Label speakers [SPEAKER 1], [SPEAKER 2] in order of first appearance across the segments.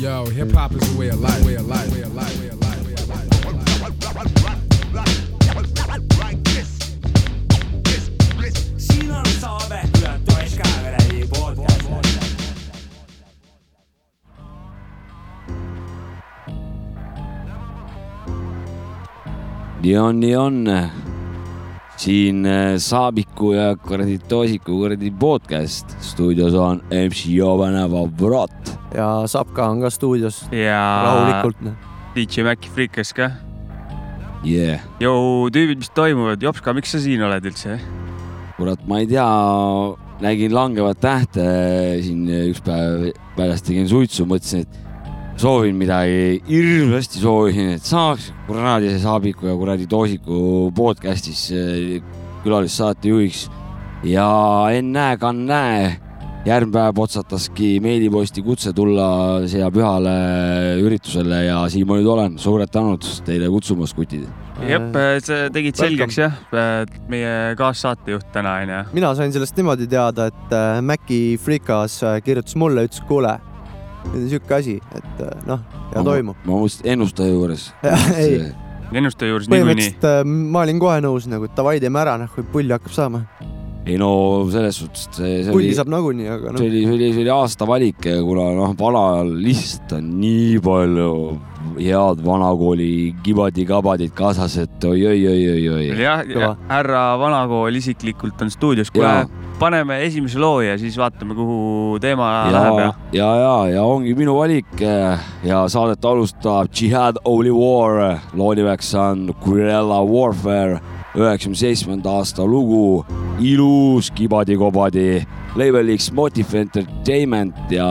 [SPEAKER 1] Yo, hip hop is a way of life, way of life, way of life, way of life, way of life. Way of life.
[SPEAKER 2] siin on Saabe, Toiš Kaevere podcast.
[SPEAKER 3] nii on, nii on. siin äh, Saabiku ja kuradi Toosiku kuradi podcast. stuudios on MC Joveneva Vrat.
[SPEAKER 4] Ja Sapka on ka stuudios
[SPEAKER 5] ja
[SPEAKER 4] rahulikult. noh.
[SPEAKER 5] DJ Maci Freekas ka.
[SPEAKER 3] Yeah.
[SPEAKER 5] Jou, tüübid, mis toimuvad, Jopska, miks sa siin oled üldse?
[SPEAKER 3] kurat, ma ei tea, nägin langevat tähte siin üks päev väljas tegin suitsu, mõtlesin, et soovin midagi, hirmsasti soovisin, et saaks kuradi Saabiku ja kuradi Toosiku podcast'is eh, külalissaatejuhiks. ja ennäe, kannäe, järgmine päev otsataski meiliposti kutse tulla siia pühale üritusele ja siin ma nüüd olen. suured tänud teile kutsumast, kutid.
[SPEAKER 5] jep, sa tegid selgeks jah, meie kaassaatejuht täna onju.
[SPEAKER 4] mina sain sellest niimoodi teada, et äh, Maci Freekas äh, kirjutas mulle, ütles, kuule, sihuke asi, et äh, noh, ja toimub.
[SPEAKER 3] ma mõtlesin, ennustaja juures.
[SPEAKER 4] ei,
[SPEAKER 5] ennustaja juures niikuinii.
[SPEAKER 4] põhimõtteliselt äh, ma olin kohe nõus nagu, et davai, teeme ära, noh, kui pulli hakkab saama.
[SPEAKER 3] Ei no selles suhtes, et see, see oli,
[SPEAKER 4] saab nagunii, aga
[SPEAKER 3] see
[SPEAKER 4] noh,
[SPEAKER 3] oli, see oli, see oli aasta valik, kuna noh, vanal lihtsalt on nii palju head vanakooli kibadi-kabadid kaasas, et oi-oi-oi-oi-oi.
[SPEAKER 5] jah härra Vanakool isiklikult on stuudios, kuule paneme esimese loo ja siis vaatame, kuhu teema läheb
[SPEAKER 3] ja
[SPEAKER 5] ja,.
[SPEAKER 3] ja, ja, ja ongi minu valik. Ja saadet alustab Jihad Holy War, loo nimeks on Guerrilla Warfare, üheksakümne seitsmenda aasta lugu, ilus kibadi-kobadi, label'iks Motive Entertainment ja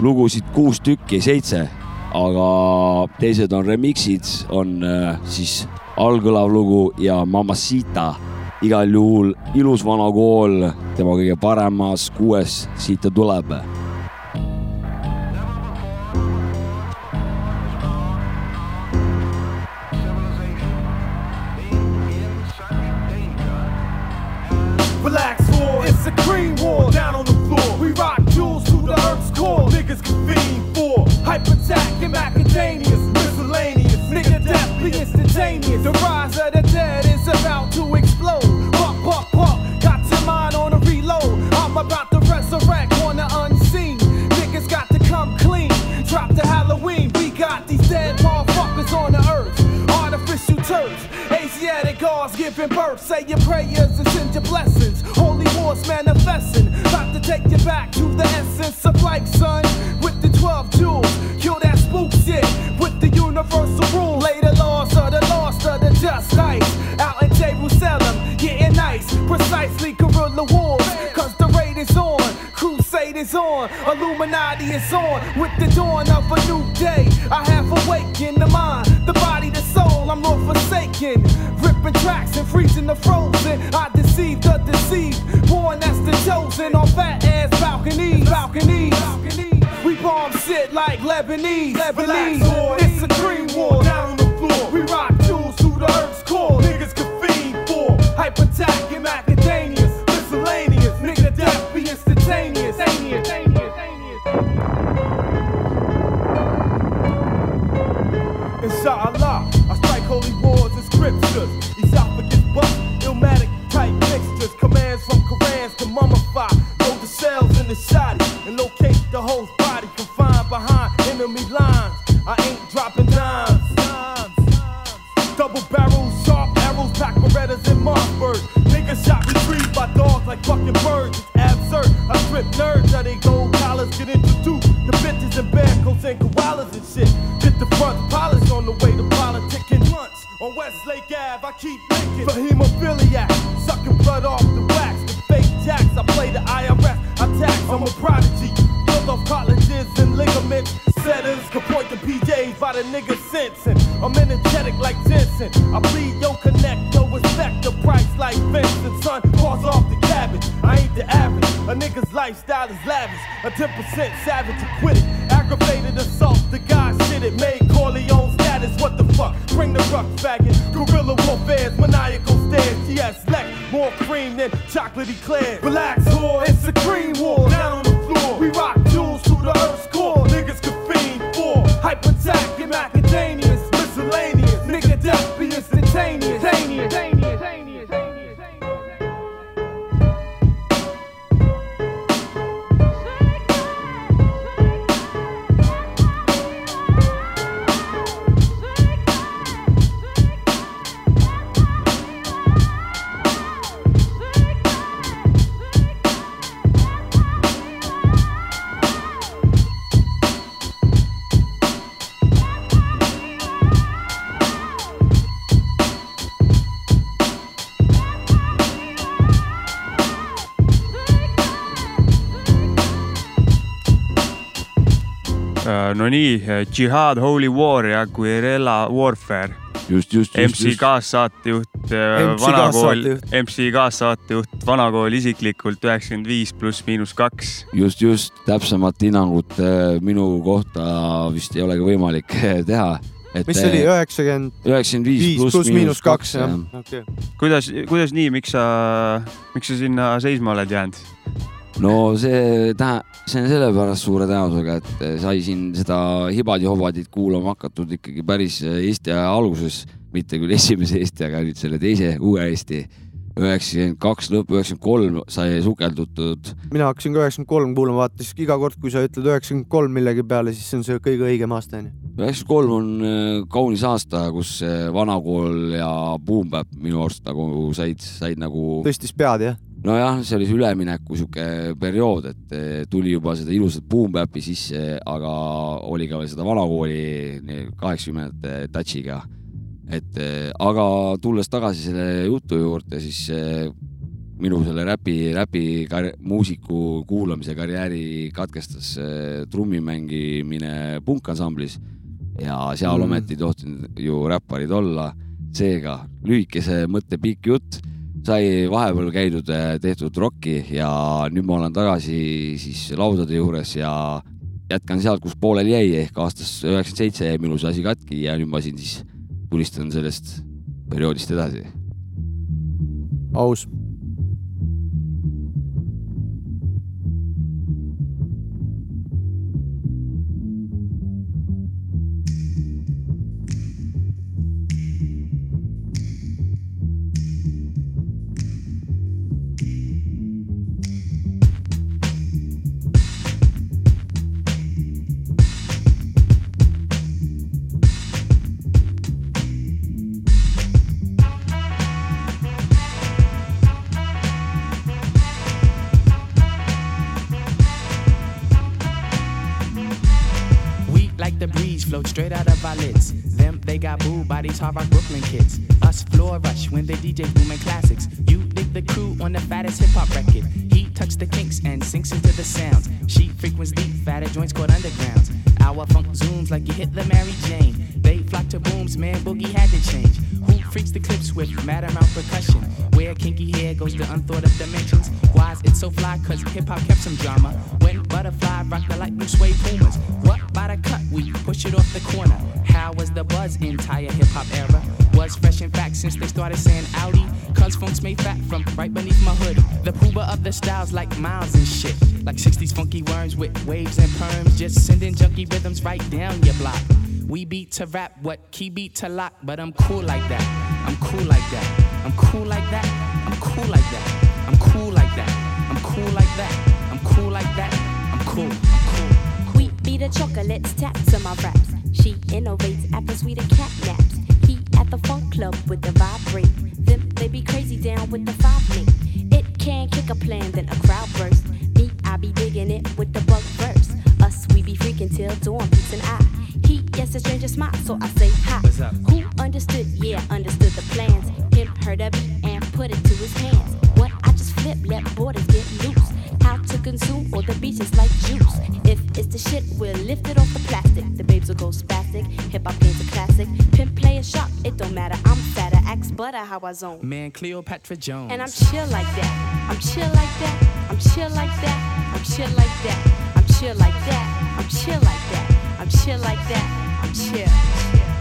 [SPEAKER 3] lugusid kuus tükki, seitse, aga teised on remix'id, on eh, siis allkõlav lugu ja Mamacita igal juhul ilus vana kool, tema kõige paremas kuues, siit ta tuleb.
[SPEAKER 6] Birth. Say your prayers and send your blessings. Holy wars manifesting. About to take you back to the essence of life, son. With the 12 jewels. Kill that spook shit. With the universal rule. Lay the laws of the lost of the just nice. Out in Jerusalem. Getting nice. Precisely guerrilla wars. Cause the raid is on. Crusade is on. Illuminati is on. With the dawn of a new day. believe.
[SPEAKER 5] No nii, Jihad, Holy War ja Guerrilla Warfare.
[SPEAKER 3] just, just, just,
[SPEAKER 5] MC kaassaatejuht,
[SPEAKER 4] MC
[SPEAKER 5] vanakool MC kaassaatejuht, vanakool isiklikult üheksakümmend viis pluss miinus kaks.
[SPEAKER 3] just, just täpsemat hinnangut äh, minu kohta vist ei olegi võimalik teha.
[SPEAKER 4] mis see oli, üheksakümmend
[SPEAKER 3] üheksakümmend
[SPEAKER 4] viis pluss miinus kaks, jah
[SPEAKER 5] kuidas, kuidas nii, miks sa, miks sa sinna seisma oled jäänud?
[SPEAKER 3] No see tähe-, see on sellepärast suure tõenäosusega, et sai siin seda hibadi-hobadit kuulama hakatud ikkagi päris Eesti aja alguses, mitte küll esimese Eesti, aga nüüd selle teise uue Eesti. üheksakümmend kaks lõpp, üheksakümmend kolm sai sukeldutud
[SPEAKER 4] mina hakkasin ka üheksakümmend kolm kuulama, vaata siis iga kord, kui sa ütled üheksakümmend kolm millegi peale, siis see on see kõige õigem aasta onju.
[SPEAKER 3] üheksakümmend kolm on äh, kaunis aasta, kus vanakool ja Boom Bap minu arust nagu said, said nagu
[SPEAKER 4] tõstis pead jah.
[SPEAKER 3] nojah, see oli see ülemineku sihuke periood, et eh, tuli juba seda ilusat boom bap'i sisse, aga oli ka veel seda vanakooli kaheksakümnendate touch'iga. et eh, aga tulles tagasi selle jutu juurde, siis eh, minu selle räpi, räpi muusiku kuulamise karjääri katkestas eh, trummi mängimine punkansamblis ja seal
[SPEAKER 4] mm.
[SPEAKER 3] ometi ei tohtinud ju räpparid olla. seega lühikese mõtte pikk jutt sai vahepeal käidud, tehtud rokki ja nüüd ma olen tagasi siis laudade juures ja jätkan sealt, kus pooleli jäi ehk aastast üheksakümmend seitse jäi minu see asi katki ja nüüd ma siin siis tulistan sellest perioodist edasi.
[SPEAKER 4] aus.
[SPEAKER 7] Straight out of our lids. Them, they got booed by these hard rock Brooklyn kids. Us floor rush when they DJ booming classics. You dig the crew on the fattest hip hop record. He tucks the kinks and sinks into the sounds. She frequents deep, fatter joints called undergrounds. Our funk zooms like you hit the Mary Jane. They flock to booms, man, boogie had to change. Who freaks the clips with mad amount percussion? Where kinky hair goes to unthought of dimensions. Why is it so fly? Cause hip hop kept some drama. When butterfly rock the light blue suede boomers. What? We push it off the corner. How was the buzz entire hip hop era? Was fresh in fact since they started saying Audi. Cause funk's made fat from right beneath my hood. The pooba of the styles like miles and shit. Like 60s funky worms with waves and perms. Just sending junky rhythms right down your block. We beat to rap, what key beat to lock, but I'm cool like that. I'm cool like that. I'm cool like that. I'm cool like that. I'm cool like that. I'm cool like that. I'm cool like that. I'm cool. I'm cool.
[SPEAKER 8] Wheat be the chocolates tapped to my raps. She innovates after sweeter cat naps. He at the funk club with the vibrate. Them they be crazy down with the five link. It can kick a plan, then a crowd burst. Me, I be digging it with the bug verse. Us, we be freaking till dawn, peace and I. He, yes, a stranger smile, so I say hi. Who understood? Yeah, understood the plans. Him heard of it and put it to his hands. What I just flip, let borders get loose. How to consume all the beaches like juice. If it's the shit, we'll lift it off the plastic. The babes will go spastic. Hip hop game's a classic. Pimp play a shot, it don't matter. I'm fatter, axe butter, how I zone.
[SPEAKER 7] Man, Cleopatra Jones.
[SPEAKER 8] And I'm chill like that. I'm chill like that. I'm chill like that. I'm chill like that. I'm chill like that. I'm chill like that. I'm chill like that. I'm chill.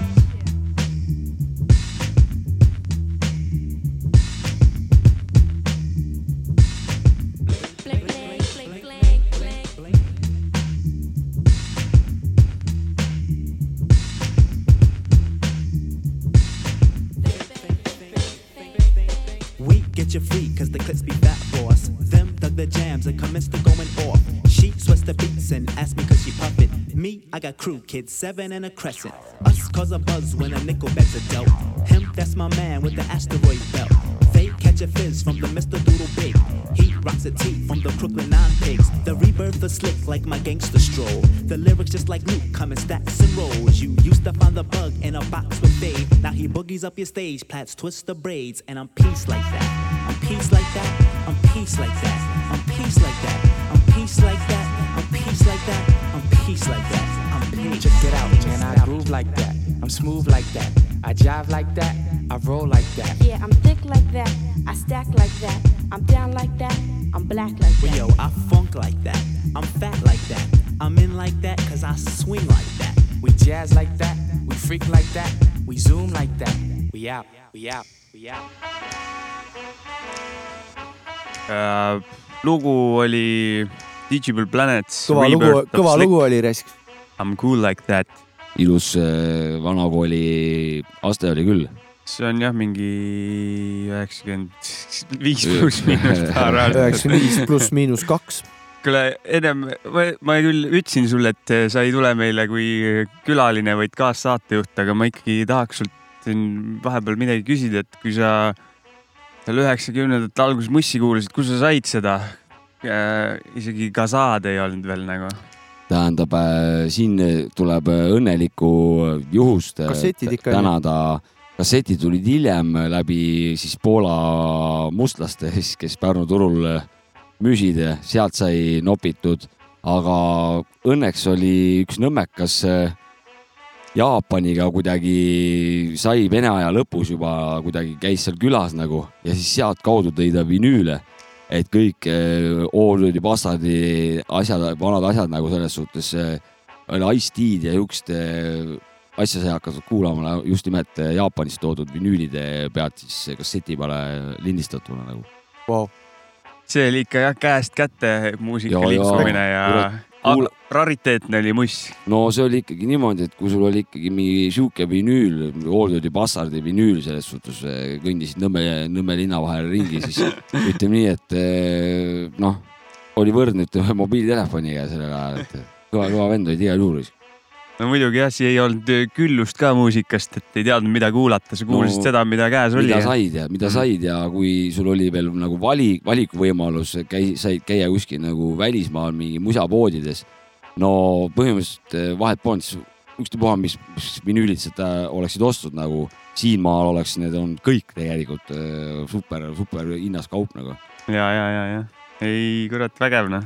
[SPEAKER 8] Get you free, cause the clips
[SPEAKER 9] be fat boss. Them dug the jams and commenced to going off. She sweats the beats and asked me cause she puffin'. Me, I got crew, kids, seven and a crescent. Us cause a buzz when a nickel bets a dope. Him, that's my man with the asteroid belt. Fake catch a fizz from the Mr. Doodle Big. He rocks a tee from the Crooklyn Nine Pigs. The rebirth is slick like my gangster stroll. The lyrics just like Luke come in stacks and rolls. You used to find the bug in a box with Dave. Now he boogies up your stage, plats twist the braids, and I'm peace like that. I'm peace like that. I'm peace like that. I'm peace like that. I'm peace like that. I'm peace like that. I'm peace like that. I'm peace.
[SPEAKER 7] Check it out, man. I groove like that. I'm smooth like that. I jive like that. I roll like that.
[SPEAKER 8] Yeah, I'm thick like that. I stack like that. I'm down like that. I'm black like
[SPEAKER 9] Well,
[SPEAKER 8] that.
[SPEAKER 9] yo, I funk like that. I'm fat like that. I'm in like that cause I swing like that.
[SPEAKER 7] We jazz like that. We freak like that. We zoom like that. We out. We out. We out.
[SPEAKER 5] Äh, lugu oli Digital Planets.
[SPEAKER 4] kõva lugu, kõva lugu oli raisk.
[SPEAKER 5] I m cool like that.
[SPEAKER 3] ilus äh, vanakooli aste oli küll.
[SPEAKER 5] See on jah, mingi üheksakümmend viis pluss miinus paar aastat.
[SPEAKER 4] üheksakümmend viis pluss miinus kaks.
[SPEAKER 5] kuule, ennem ma, ma küll ütlesin sulle, et sa ei tule meile kui külaline, vaid kaassaatejuht, aga ma ikkagi tahaks sult siin vahepeal midagi küsida, et kui sa seal üheksakümnendate alguses Mussi kuulasid, kus sa said seda? isegi Gazaad ei olnud veel nagu.
[SPEAKER 3] tähendab, siin tuleb õnnelikku juhust äh, tänada. Kassetid tulid hiljem läbi siis Poola mustlaste, siis kes Pärnu turul müüsid sealt sai nopitud, aga õnneks oli üks nõmmekas äh, Jaapaniga kuidagi sai Vene aja lõpus juba kuidagi käis seal külas nagu ja siis sealtkaudu tõi ta vinüüle, et kõik äh, Allwoodi Bastardi asjad, vanad asjad nagu selles suhtes Ice-T'd ja siukest äh, asja sai hakata kuulama just nimelt äh, Jaapanist toodud vinüülide pealt siis kasseti peale lindistatuna nagu.
[SPEAKER 4] Vau,
[SPEAKER 5] see oli ikka jah, käest kätte muusika liikumine ja, ja
[SPEAKER 3] kuula-
[SPEAKER 5] rariteetne oli muss.
[SPEAKER 3] no see oli ikkagi niimoodi, et kui sul oli ikkagi mingi sihuke vinüül, Allwoodi Bastardi vinüül selles suhtes äh, kõndisid Nõmme, Nõmme linna vahel ringi, siis ütleme nii, et äh, noh, oli võrdne ütleme mobiiltelefoniga sellel ajal, et kõva, kõva vend olid igal juhul.
[SPEAKER 5] No muidugi jah, siia ei olnud küllust ka muusikast, et ei teadnud, mida kuulata, sa kuulasid
[SPEAKER 3] No,
[SPEAKER 5] seda, mida käes oli
[SPEAKER 3] mida. said ja mida
[SPEAKER 5] Mhm.
[SPEAKER 3] said ja kui sul oli veel nagu vali, valikuvõimalus, käi-, said käia kuskil nagu välismaal mingi musapoodides. no põhimõtteliselt eh, vahet polnud, siis ükstapuha, mis, mis vinüülid seda oleksid ostnud nagu siinmaal oleks need olnud kõik tegelikult eh, super, super hinnas kaup nagu
[SPEAKER 5] ja, ja, ja, ja ei kurat, vägev noh.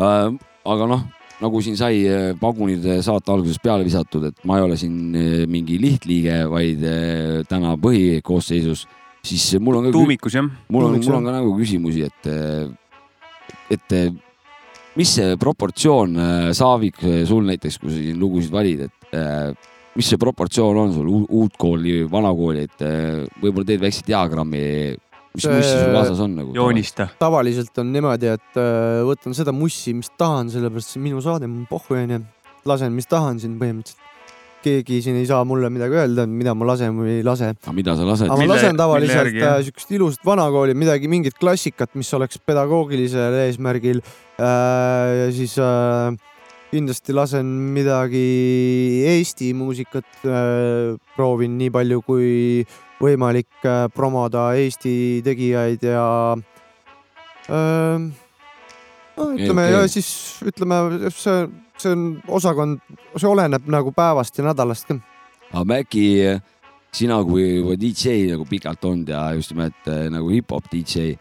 [SPEAKER 3] äh,. aga noh, nagu siin sai eh, pagunid saate alguses peale visatud, et ma ei ole siin eh, mingi lihtliige, vaid eh, täna põhikoosseisus, siis mul on ka
[SPEAKER 5] tuumikus jah.
[SPEAKER 3] mul on, mul on ka nagu küsimusi, et, et mis see proportsioon, Saavik, sul näiteks, kui sa siin lugusid valid, et mis see proportsioon on sul uut kooli, vana kooli, et võib-olla teed väikse diagrammi, mis
[SPEAKER 4] See-
[SPEAKER 3] mussi sul kaasas on nagu?
[SPEAKER 5] joonista.
[SPEAKER 4] tavaliselt on niimoodi, et äh, võtan seda mussi, mis tahan, sellepärast see on minu saade, mul pohhu onju. lasen, mis tahan siin põhimõtteliselt. keegi siin ei saa mulle midagi öelda, mida ma lasen või ei lase.
[SPEAKER 3] aga mida sa lased
[SPEAKER 4] aga? ma lasen
[SPEAKER 5] mille
[SPEAKER 4] tavaliselt äh, siukest ilusat vanakooli, midagi, mingit klassikat, mis oleks pedagoogilisel eesmärgil äh,. ja siis äh, kindlasti lasen midagi Eesti muusikat äh,, proovin nii palju kui võimalik äh, promoda Eesti tegijaid ja äh, no ütleme ja siis ütleme, see, see on osakond, see oleneb nagu päevast ja nädalast ka.
[SPEAKER 3] aga Mäkki, sina kui juba DJ nagu pikalt olnud ja just nimelt äh, nagu hip-hop DJ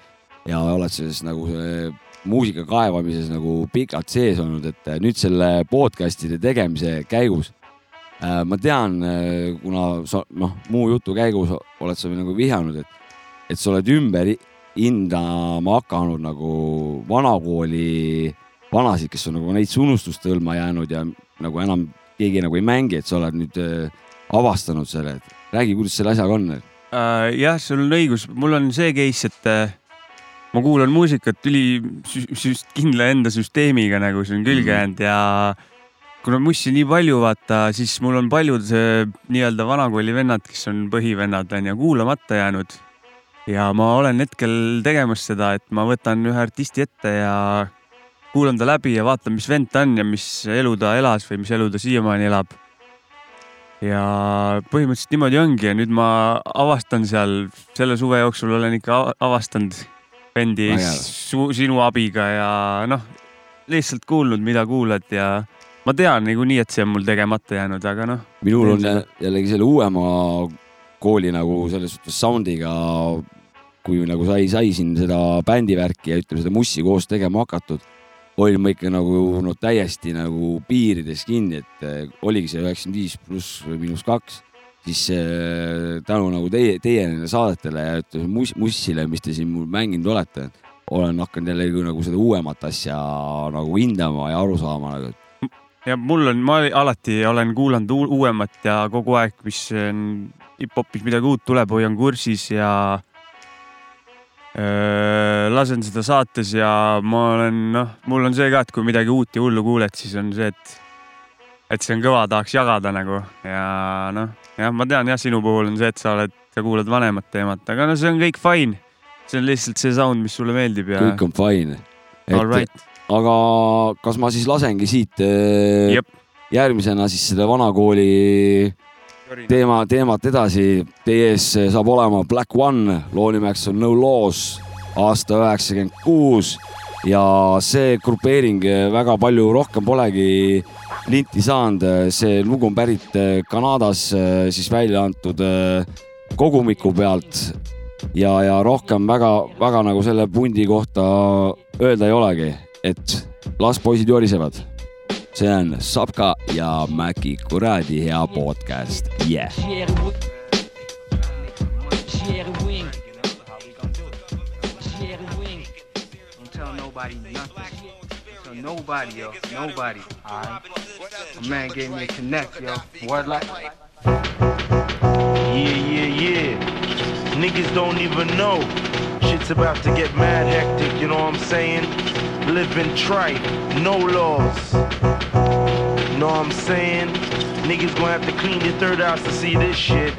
[SPEAKER 3] ja oled selles nagu muusika kaevamises nagu pikalt sees olnud, et äh, nüüd selle podcast'ide tegemise käigus äh, ma tean, kuna sa noh, muu jutu käigus oled sa nagu vihjanud, et, et sa oled ümber hi- hindama hakanud nagu vanakooli vanasid, kes on nagu näiteks unustuste hõlma jäänud ja nagu enam keegi nagu ei mängi, et sa oled nüüd äh, avastanud selle, et räägi, kuidas selle asjaga on.
[SPEAKER 5] Äh, jah, sul on õigus, mul on see case, et äh, ma kuulan muusikat üli kindla enda süsteemiga nagu on külge
[SPEAKER 3] Mhm.
[SPEAKER 5] jäänud ja kuna mussi nii palju vaata, siis mul on paljud äh, nii-öelda vanakooli vennad, kes on põhivennad on ju kuulamata jäänud. ja ma olen hetkel tegemas seda, et ma võtan ühe artisti ette ja kuulan ta läbi ja vaatan, mis vend ta on ja mis elu ta elas või mis elu ta siiamaani elab. ja põhimõtteliselt niimoodi ongi ja nüüd ma avastan seal selle suve jooksul olen ikka ava- avastanud vendi su, sinu abiga ja noh, lihtsalt kuulnud, mida kuulad ja ma tean niikuinii, et see on mul tegemata jäänud, aga noh,
[SPEAKER 3] minul on jällegi selle uuema kooli nagu selles suhtes sound'iga, kui nagu sai, sai siin seda bändivärki ja ütleme seda mussi koos tegema hakatud, olin ma ikka nagu no täiesti nagu piirides kinni, et eh, oligi see üheksakümmend viis pluss või miinus kaks, siis eh, tänu nagu teie, teie nendele saadetele ja ütleme mus, mussile, mis te siin mul mänginud olete, olen hakanud jällegi nagu seda uuemat asja nagu hindama ja aru saama nagu, et
[SPEAKER 5] ja mul on, ma alati olen kuulanud uu- uuemat ja kogu aeg, mis on hip-hopis midagi uut tuleb, hoian kursis ja öö, lasen seda saates ja ma olen noh, mul on see ka, et kui midagi uut ja hullu kuuled, siis on see, et et see on kõva, tahaks jagada nagu ja noh, jah, ma tean jah, sinu puhul on see, et sa oled, sa kuulad vanemat teemat, aga no see on kõik fine. see on lihtsalt see sound, mis sulle meeldib ja
[SPEAKER 3] kõik on fine.
[SPEAKER 5] all right,
[SPEAKER 3] aga kas ma siis lasengi siit äh,
[SPEAKER 5] Jep.
[SPEAKER 3] järgmisena siis seda vanakooli teema, teemat edasi. Teie ees saab olema Black One, loo nimeks on No Laws, aasta üheksakümmend kuus. Ja see grupeering väga palju rohkem polegi linti saanud, see lugu on pärit äh, Kanadas äh, siis välja antud äh, kogumiku pealt. Ja, ja rohkem väga-väga nagu selle pundi kohta öelda ei olegi, et las poisid jorisevad. see on Sapka ja Mäki kuradi hea podcast, yeah.
[SPEAKER 10] Don't tell nobody nothing. Tell nobody, yo. Nobody. Alright. A man gave me a connect, yo. Word like.
[SPEAKER 11] Yeah, yeah, yeah. Niggas don't even know. Shit's about to get mad hectic, you know what I'm saying? Living tripe, no laws. Know what I'm saying? Niggas gonna have to clean their third house to see this shit.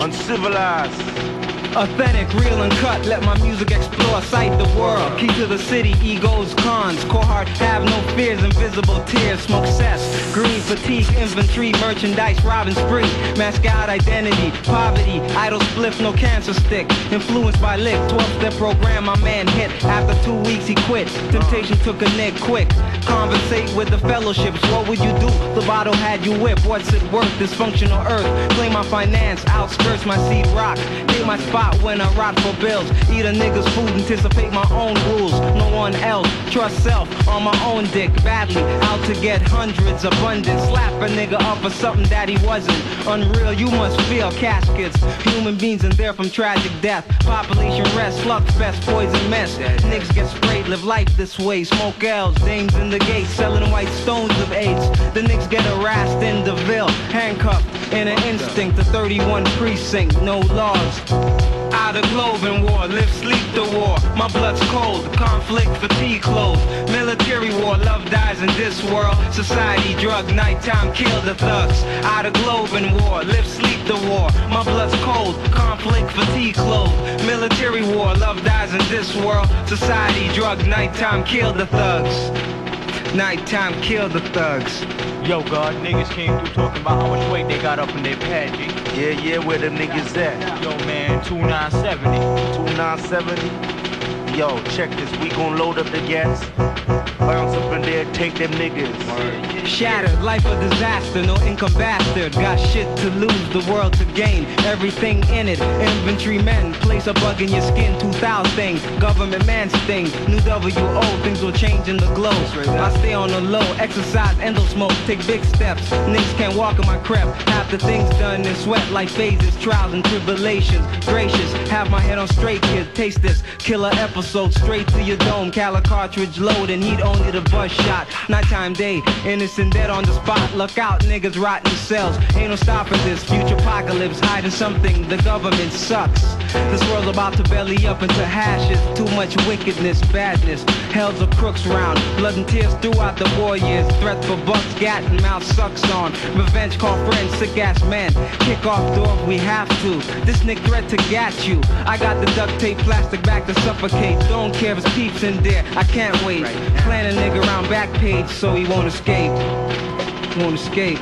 [SPEAKER 11] Uncivilized.
[SPEAKER 10] Authentic, real and cut, let my music explore, sight the world. Key to the city, egos, cons, core heart, have no fears, invisible tears, smoke cess, green fatigue, inventory, merchandise, robbing spree, mascot identity, poverty, idle spliff, no cancer stick, influenced by lick, 12 step program, my man hit, after two weeks he quit, temptation took a nick quick, conversate with the fellowships, what would you do? The bottle had you whip, what's it worth, dysfunctional earth, claim my finance, outskirts my seed rock, take my spot when I rock for bills. Eat a nigga's food, anticipate my own rules. No one else. Trust self on my own dick. Badly out to get hundreds abundant. Slap a nigga up for something that he wasn't. Unreal, you must feel caskets. Human beings in there from tragic death. Population rest, slug fest, poison mess. Niggas get sprayed, live life this way. Smoke L's, dames in the gate, selling white stones of AIDS. The niggas get harassed in the Ville, handcuffed in an instinct. The 31 precinct, no laws. Out of Cloven war, live, sleep the war. My blood's cold, conflict, fatigue clothes. Military war, love dies in this world. Society, drug, nighttime, kill the thugs. Out of Cloven war, live, sleep the war. My blood's cold, conflict, fatigue clothes. Military war, love dies in this world. Society, drug, nighttime, kill the thugs. Nighttime, kill the thugs.
[SPEAKER 12] Yo, God, niggas came through talking about how much weight they got up in their pad, G.
[SPEAKER 11] Yeah, yeah, where them niggas at?
[SPEAKER 12] Yo, man, 2970.
[SPEAKER 11] 2970? Yo, check this, we gon' load up the gas. Bounce up in there, take them niggas.
[SPEAKER 10] Shattered, life a disaster, no income bastard. Got shit to lose, the world to gain. Everything in it, inventory men. Place a bug in your skin, 2000 thing. Government man's thing, New WO, things will change in the glow. I stay on the low, exercise, endo smoke, take big steps. Niggas can't walk in my crep. Half the things done in sweat like phases, trials and tribulations. Gracious, have my head on straight, kid. Taste this killer episode. Soaked straight to your dome. Calico cartridge loading, heat only the bus shot. Nighttime day, innocent dead on the spot. Look out, niggas rotting cells. Ain't no stopping this future apocalypse, hiding something. The government sucks. This world's about to belly up into hashes. Too much wickedness, badness. Hell's a crooks round. Blood and tears throughout the war years. Threat for bucks, gat and mouth sucks on. Revenge call friends, sick ass men. Kick off door we have to. This nigga threat to gat you. I got the duct tape plastic back to suffocate. Don't care if it's peeps in there. I can't wait. Plan a nigga around back page so he won't escape. Won't escape.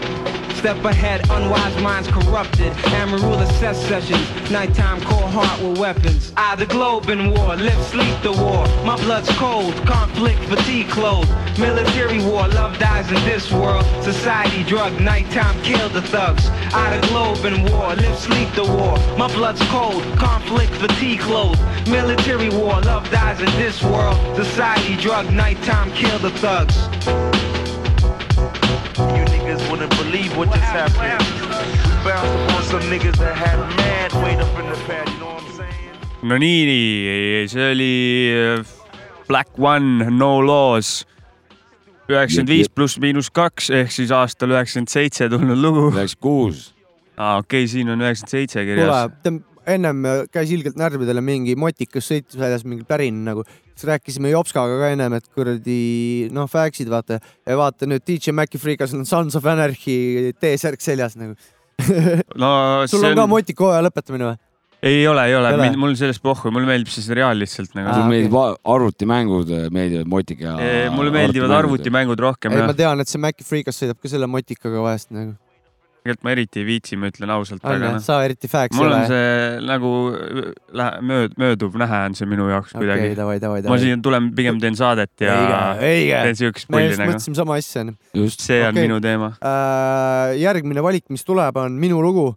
[SPEAKER 10] Step ahead, unwise minds corrupted. Amarula assess sessions, nighttime core heart with weapons. I the globe in war, live, sleep the war. My blood's cold, conflict, fatigue clothes. Military war, love dies in this world. Society drug, nighttime kill the thugs. I the globe in war, live, sleep the war. My blood's cold, conflict, fatigue clothes. Military war, love dies in this world. Society drug, nighttime kill the thugs.
[SPEAKER 11] You niggas wouldn't believe what just happened. We bounced upon some niggas that had mad weight up in the pad, you know what I'm saying?
[SPEAKER 5] no nii, nii, see oli äh, Black One, No Laws. üheksakümmend viis pluss miinus kaks ehk siis aastal üheksakümmend seitse tulnud lugu.
[SPEAKER 3] üheksakümmend kuus.
[SPEAKER 5] aa, okei okay,, siin on üheksakümmend seitse
[SPEAKER 4] kuule
[SPEAKER 5] kirjas.,
[SPEAKER 4] ennem käis ilgelt närvidele mingi motikas sõitis väljas mingi pärin nagu, siis rääkisime Jopskaga ka ennem, et kuradi noh, fäksid vaata ja vaata nüüd DJ Maci Freekas on Sons of Anarchy T-särk seljas nagu
[SPEAKER 5] no
[SPEAKER 4] sul on
[SPEAKER 5] see
[SPEAKER 4] ka motikahooaja lõpetamine või?
[SPEAKER 5] ei ole,
[SPEAKER 4] ei ole,
[SPEAKER 5] mul sellest pohhu, mulle meeldib see seriaal lihtsalt nagu
[SPEAKER 3] mulle meeldib arvutimängud, meeldivad motika ja.
[SPEAKER 5] Mulle meeldivad arvutimängud rohkem
[SPEAKER 4] ei, ma. tean, et see Maci Freekas sõidab ka selle motikaga vahest nagu.
[SPEAKER 5] Tegelikult ma eriti ei viitsi, ma ütlen ausalt,
[SPEAKER 4] on
[SPEAKER 5] aga
[SPEAKER 4] jah,
[SPEAKER 5] noh.
[SPEAKER 4] sa eriti fäks ei
[SPEAKER 5] mul
[SPEAKER 4] ole
[SPEAKER 5] on? see nagu lähe-, mööd-, mööduv nähe on see minu jaoks
[SPEAKER 4] okei,
[SPEAKER 5] kuidagi.
[SPEAKER 4] davai, davai,
[SPEAKER 5] ma
[SPEAKER 4] davai.
[SPEAKER 5] siin tulen, pigem teen saadet ja
[SPEAKER 4] õige,
[SPEAKER 5] teen siukest
[SPEAKER 4] me
[SPEAKER 5] pulli
[SPEAKER 4] just
[SPEAKER 5] nagu.
[SPEAKER 4] mõtlesime sama asja.
[SPEAKER 3] just,
[SPEAKER 5] see on
[SPEAKER 4] Okei.
[SPEAKER 5] minu teema.
[SPEAKER 4] Äh, järgmine valik, mis tuleb, on minu lugu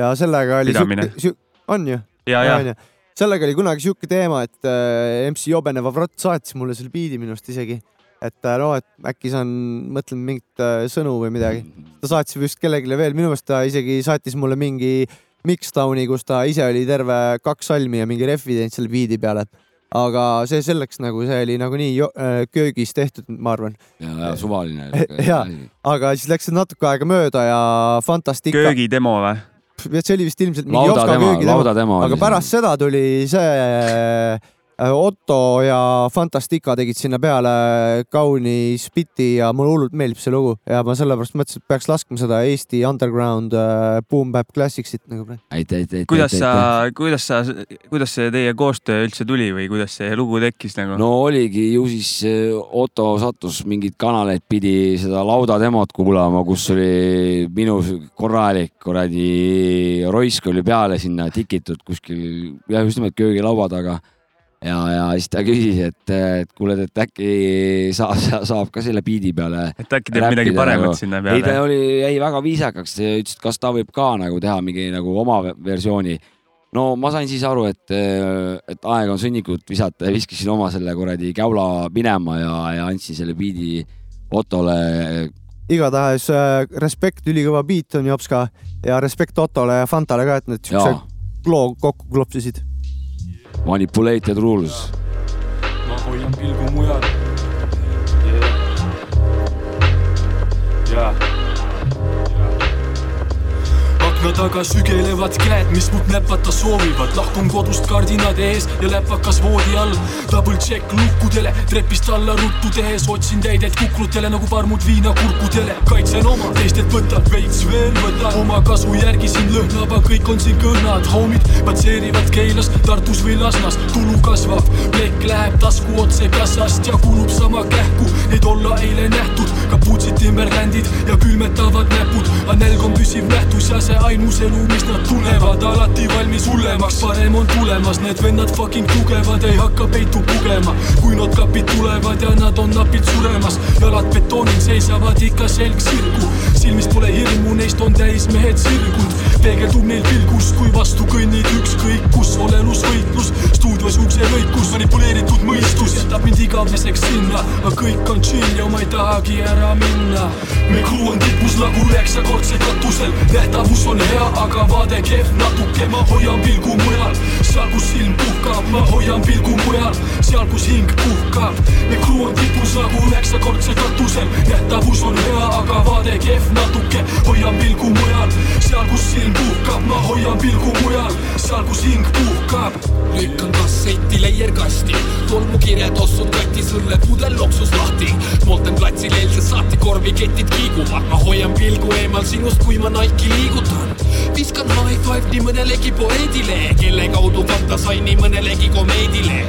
[SPEAKER 4] ja sellega oli
[SPEAKER 5] Pidamine.
[SPEAKER 4] siuke, on ju?
[SPEAKER 5] ja, ja
[SPEAKER 4] onju. sellega oli kunagi siuke teema, et äh, MC Jobene Vavrot saatis mulle selle biidi minu arust isegi, et äh, noh, et äkki saan, mõtlen mingit äh, sõnu või midagi. ta saatis vist kellelegi veel, minu meelest ta isegi saatis mulle mingi mixdown'i, kus ta ise oli terve kaks salmi ja mingi ref'i teinud selle biidi peale. aga see selleks nagu see oli nagunii äh, köögis tehtud, ma arvan.
[SPEAKER 3] ja, ja suvaline.
[SPEAKER 4] Jaa. aga siis läks natuke aega mööda ja Fantastica.
[SPEAKER 5] köögidemo või?
[SPEAKER 4] see oli vist ilmselt mingi
[SPEAKER 3] lauda
[SPEAKER 4] Jopska köögidemo aga pärast seda tuli see äh, Otto ja Fantastica tegid sinna peale kaunis biti ja mulle hullult meeldib see lugu ja ma sellepärast mõtlesin, et peaks laskma seda Eesti Underground äh, Boom Bap Classicsit nagu praegu.
[SPEAKER 5] kuidas sa, kuidas sa, kuidas see teie koostöö üldse tuli või kuidas see lugu tekkis nagu?
[SPEAKER 3] no oligi ju siis äh, Otto sattus mingeid kanaleid pidi seda lauda demot kuulama, kus oli minu korralik kuradi roisk oli peale sinna tikitud kuskil jah, just nimelt köögilaua taga. ja, ja siis ta küsis, et, et kuule, et äkki saab, saab ka selle biidi peale.
[SPEAKER 5] et äkki teeb midagi paremat sinna
[SPEAKER 3] ei, ta
[SPEAKER 5] peale?
[SPEAKER 3] oli, jäi väga viisakaks, ütles, et kas ta võib ka nagu teha mingi nagu oma versiooni no ma sain siis aru, et, et aeg on sõnnikut visata ja viskasin oma selle kuradi käula minema ja, ja andsin selle biidi Ottole.
[SPEAKER 4] igatahes äh, respekt, ülikõva beat on Jopska ja respekt Ottole ja Fantale ka, et nad siukse loo kokku klopsisid.
[SPEAKER 3] Manipulated rules.
[SPEAKER 13] ma hoian pilgu. Akna taga sügelevad käed, mis mult näpata soovivad, lahkun kodust kardinad ees ja läpakas voodi all. Double check luukudele, trepist alla ruttu tehes otsin täidet kukrutele nagu parmud viina kurkudele. kaitsen oma, teistelt võtad veits veel võtad, oma kasu järgi siin lõhnab, kõik on siin kõhnad, homid patseerivad Keilas, Tartus või Lasnas, tulu kasvab, plekk läheb tasku otse kassast ja kulub sama kähku, neid olla eile nähtud, kapuutsid Timberlandid ja külmetavad näpud, aga nälg on püsiv nähtus ja see ainus elu, mis nad tunnevad, alati valmis hullemaks, parem on tulemas, need vennad fucking tugevad, ei hakka peitu pugema, kui notkapid tulevad ja nad on napilt suremas, jalad betoonil seisavad ikka selg sirgu, silmis pole hirmu, neist on täis mehed sirgunud, peegeldub neil pilgus, kui vastu kõnnid ükskõik kus, olelusvõitlus, stuudios ukselõikus, manipuleeritud mõistus jätab mind igaveseks sinna, aga kõik on chill ja ma ei tahagi ära minna. me crew on tipus nagu üheksakordse katusel, nähtavus on hea, aga vaade kehv natuke, ma hoian pilgu mujal, seal kus silm puhkab, ma hoian pilgu mujal, seal kus hing puhkab me crew on tipus nagu üheksakordse katusel. Nähtavus on hea, aga vaade kehv natuke hoian pilgu mujal. Seal kus silm puhkab, ma hoian pilgu mujal. Seal kus hing puhkab.
[SPEAKER 14] Lükkan kasseti leierkasti. Tolmukirjad ossud katis õlled pudel loksus lahti. Molten platsil eilse saati korviketid kiiguvad. Ma hoian pilgu eemal sinust, kui ma Nike'i liigutan viskan high five nii mõnelegi poeedile, kelle kaudu fanta sain nii mõnelegi komeedile.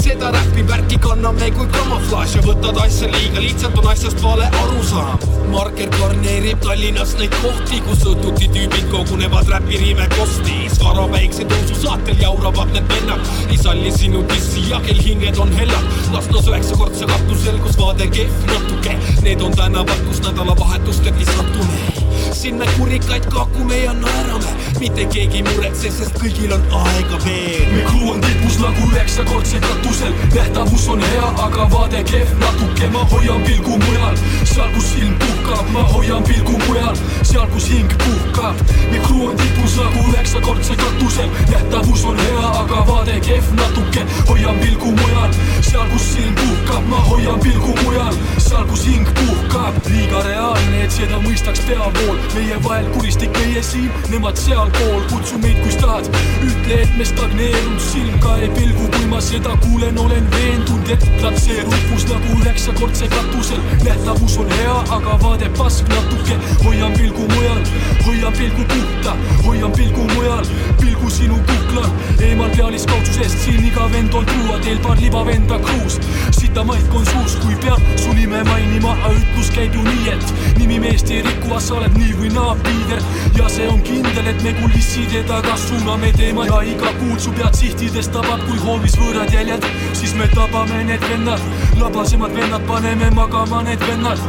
[SPEAKER 14] seda räpi värki kanname kui kamuflaaž ja võtad asja liiga lihtsalt, on asjast vale arusaam. Marker garneerib Tallinnas neid kohti, kus õhtuti tüübid kogunevad räpiriime kosti. Skara väikse tõusu saatel jauravad need vennad, ei salli sinu dissi ja kel hinged on hellad. Lasnas üheksakordse katusel, kus vaade kehv natuke, need on tänavad, kus nädalavahetusteti satume sinna kurikaid kakume ja naerame, mitte keegi ei muretse, sest kõigil on aega veel.
[SPEAKER 13] me crew on tipus nagu üheksakordse katusel, nähtavus on hea, aga vaade kehv. Natuke, ma hoian pilgu mujal, seal kus silm puhkab, ma hoian pilgu mujal, seal kus hing puhkab. me crew on tipus nagu üheksakordse katusel, nähtavus on hea, aga vaade kehv. Natuke, hoian pilgu mujal, seal kus silm puhkab, ma hoian pilgu mujal, seal kus hing puhkab. liiga reaalne, et seda mõistaks peavool meie vahel kuristik, meie siin, nemad sealpool, kutsu meid, kus tahad. ütle, et me stagneerunud silm ka ei pilgu, kui ma seda kuulen, olen veendunud, et platseerub kus nagu üheksakordse katusel. nähtavus on hea, aga vaade pask natuke, hoian pilgu mujal, hoian pilgu puhta, hoian pilgu mujal, pilgu sinu kuklal, eemal pealiskaudsusest, siin iga vend on truua, teel paar libavenda kruus. sita maik on suus, kui peab su nime mainima, ütlus käib ju nii, et nimi meest ei riku, sa oled nii või naa piider ja see on kindel, et me kulisside taga suuname teema. Ja iga kuul su pead sihtidest tabab, kui hoovis võõrad jäljed, siis me tabame need vennad, labasemad vennad paneme magama need vennad.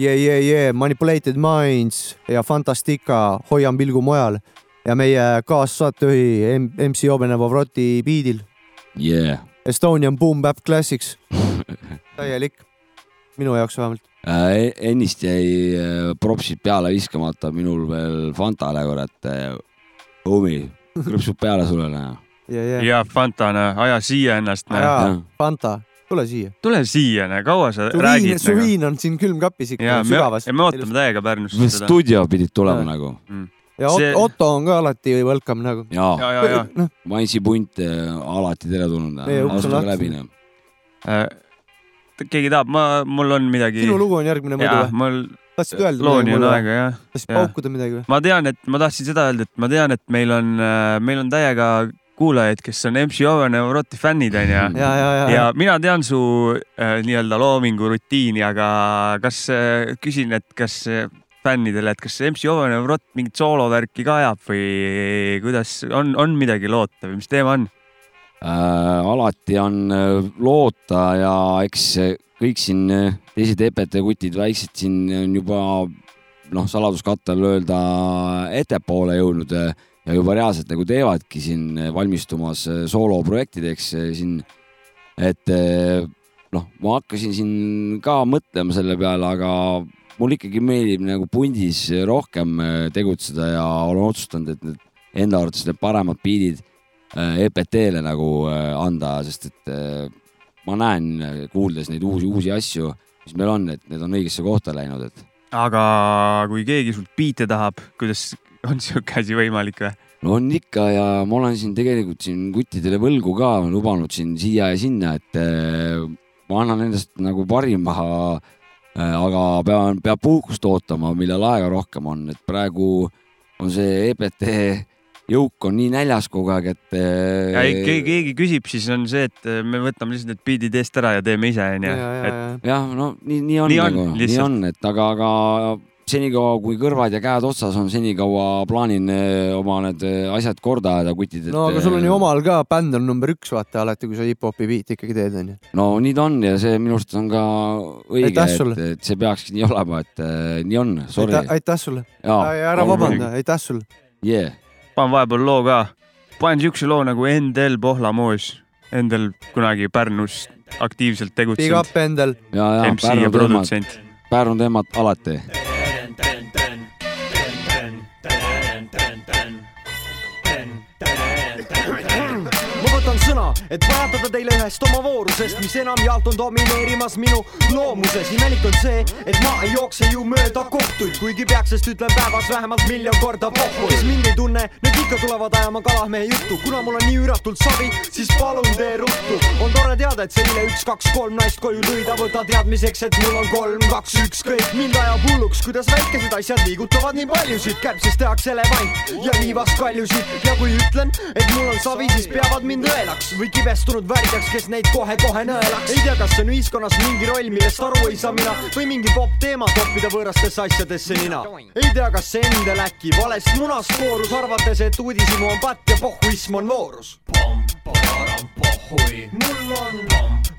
[SPEAKER 4] Yeah, yeah, yeah, Manipulated Minds ja Fantastica, Hoian pilgu mujal. Ja meie kaassaatejuhi MC Oben Vavroti biidil
[SPEAKER 3] yeah..
[SPEAKER 4] Estonian Boom Bap Classics täielik, minu jaoks vähemalt
[SPEAKER 3] äh,. ennist jäi äh, propsid peale viskamata minul veel Fantale, kurat äh,. Homie, krõpsub peale sulle, näe.
[SPEAKER 4] ja, ja.
[SPEAKER 5] ja Fanta, noh, aja siia ennast, noh.
[SPEAKER 4] Fanta, tule siia.
[SPEAKER 5] tule siia, noh, kaua sa
[SPEAKER 4] su
[SPEAKER 5] räägid?
[SPEAKER 4] su viin on siin külmkapis ikka sügavas.
[SPEAKER 5] me ootame täiega Pärnusse.
[SPEAKER 3] stuudio pidid tulema ja. nagu
[SPEAKER 5] mm..
[SPEAKER 4] Ja see... Otto on ka alati welcome nagu.
[SPEAKER 3] ja,
[SPEAKER 5] ja, ja, ja.
[SPEAKER 3] No. Maisi punt alati teretulnud. astuge läbi, noh
[SPEAKER 5] äh, keegi tahab, ma, mul on midagi.
[SPEAKER 4] sinu lugu on järgmine muidu või?
[SPEAKER 5] mul
[SPEAKER 4] tahtsid öelda
[SPEAKER 5] looni on aega, jah.
[SPEAKER 4] tahtsid paukuda midagi või?
[SPEAKER 5] ma tean, et ma tahtsin seda öelda, et ma tean, et meil on, meil on täiega kuulajaid, kes on MC Owen Euroti fännid onju.
[SPEAKER 4] ja, ja, ja,
[SPEAKER 5] ja mina tean su äh, nii-öelda loomingu rutiini, aga kas äh,, küsin, et kas äh, fännidele, et kas MC Eurot mingit soolovärki ka ajab või kuidas on, on midagi loota või mis teema on?
[SPEAKER 3] äh,? alati on loota ja eks kõik siin teised EPT kutid, väiksed siin on juba noh, saladuskattel öelda ettepoole jõudnud ja juba reaalselt nagu teevadki siin valmistumas sooloprojektideks siin. et noh, ma hakkasin siin ka mõtlema selle peale, aga mul ikkagi meeldib nagu pundis rohkem tegutseda ja olen otsustanud, et need enda arvates need paremad biidid EPT-le nagu anda, sest et ma näen, kuuldes neid uusi, uusi asju, mis meil on, et need on õigesse kohta läinud, et.
[SPEAKER 5] aga kui keegi sult biite tahab, kuidas on sihuke asi võimalik või?
[SPEAKER 3] no on ikka ja ma olen siin tegelikult siin kuttidele võlgu ka lubanud siin siia ja sinna, et ma annan endast nagu parima. Aga pean, peab puhkust ootama, millal aega rohkem on, et praegu on see EPT jõuk on nii näljas kogu aeg, et.
[SPEAKER 5] ja keegi, keegi küsib, siis on see, et me võtame lihtsalt need beat'id eest ära ja teeme ise, onju.
[SPEAKER 3] jah, no nii, nii on
[SPEAKER 5] nii
[SPEAKER 3] nagu,
[SPEAKER 5] on,
[SPEAKER 3] nii on, et aga, aga senikaua kui kõrvad ja käed otsas on, senikaua plaanin oma need asjad korda ajada, kutid et....
[SPEAKER 4] no aga sul on ju omal ka bänd on number üks, vaata alati, kui sa hip-hopi biiti ikkagi teed, onju.
[SPEAKER 3] no nii ta on ja see minu arust on ka õige, et, et see peakski nii olema, et nii on, sorry.
[SPEAKER 4] aitäh sulle. ära vabanda, aitäh sulle.
[SPEAKER 3] Yeah
[SPEAKER 5] panen vahepeal loo ka, panen siukse loo nagu Endel Pohlamoos. Endel kunagi Pärnus aktiivselt tegutsenud.
[SPEAKER 4] Big up Endel.
[SPEAKER 3] ja, ja
[SPEAKER 5] ja produtsent.
[SPEAKER 3] Pärnu teemad alati.
[SPEAKER 15] Et pajatada teile ühest oma voorusest, mis enamjaolt on domineerimas minu loomuses. imelik on see, et ma ei jookse ju mööda kohtuid, kuigi peaks, sest ütlen päevas vähemalt miljon korda pohhu. kes mind ei tunne, need ikka tulevad ajama kalamehe juttu, kuna mul on nii üüratult savi, siis palun tee ruttu. on tore teada, et selline üks, kaks, kolm naist koju ta võta teadmiseks, et mul on kolm, kaks, ükskõik. mind ajab hulluks, kuidas väikesed asjad liigutavad nii paljusid, kärbsest tehakse elevant ja liivast kaljusid ja kui ütlen, et mul on savi, siis peavad mind õelaks või kibestunud värdjaks, kes neid kohe-kohe nõelaks. ei tea, kas on ühiskonnas mingi roll, millest aru ei saa mina või mingi popp teema toppida võõrastesse asjadesse nina. ei tea, kas see endal äkki valest munast koorus, arvates, et uudishimu on patt ja pohhuism on voorus.
[SPEAKER 6] pohhui. mul on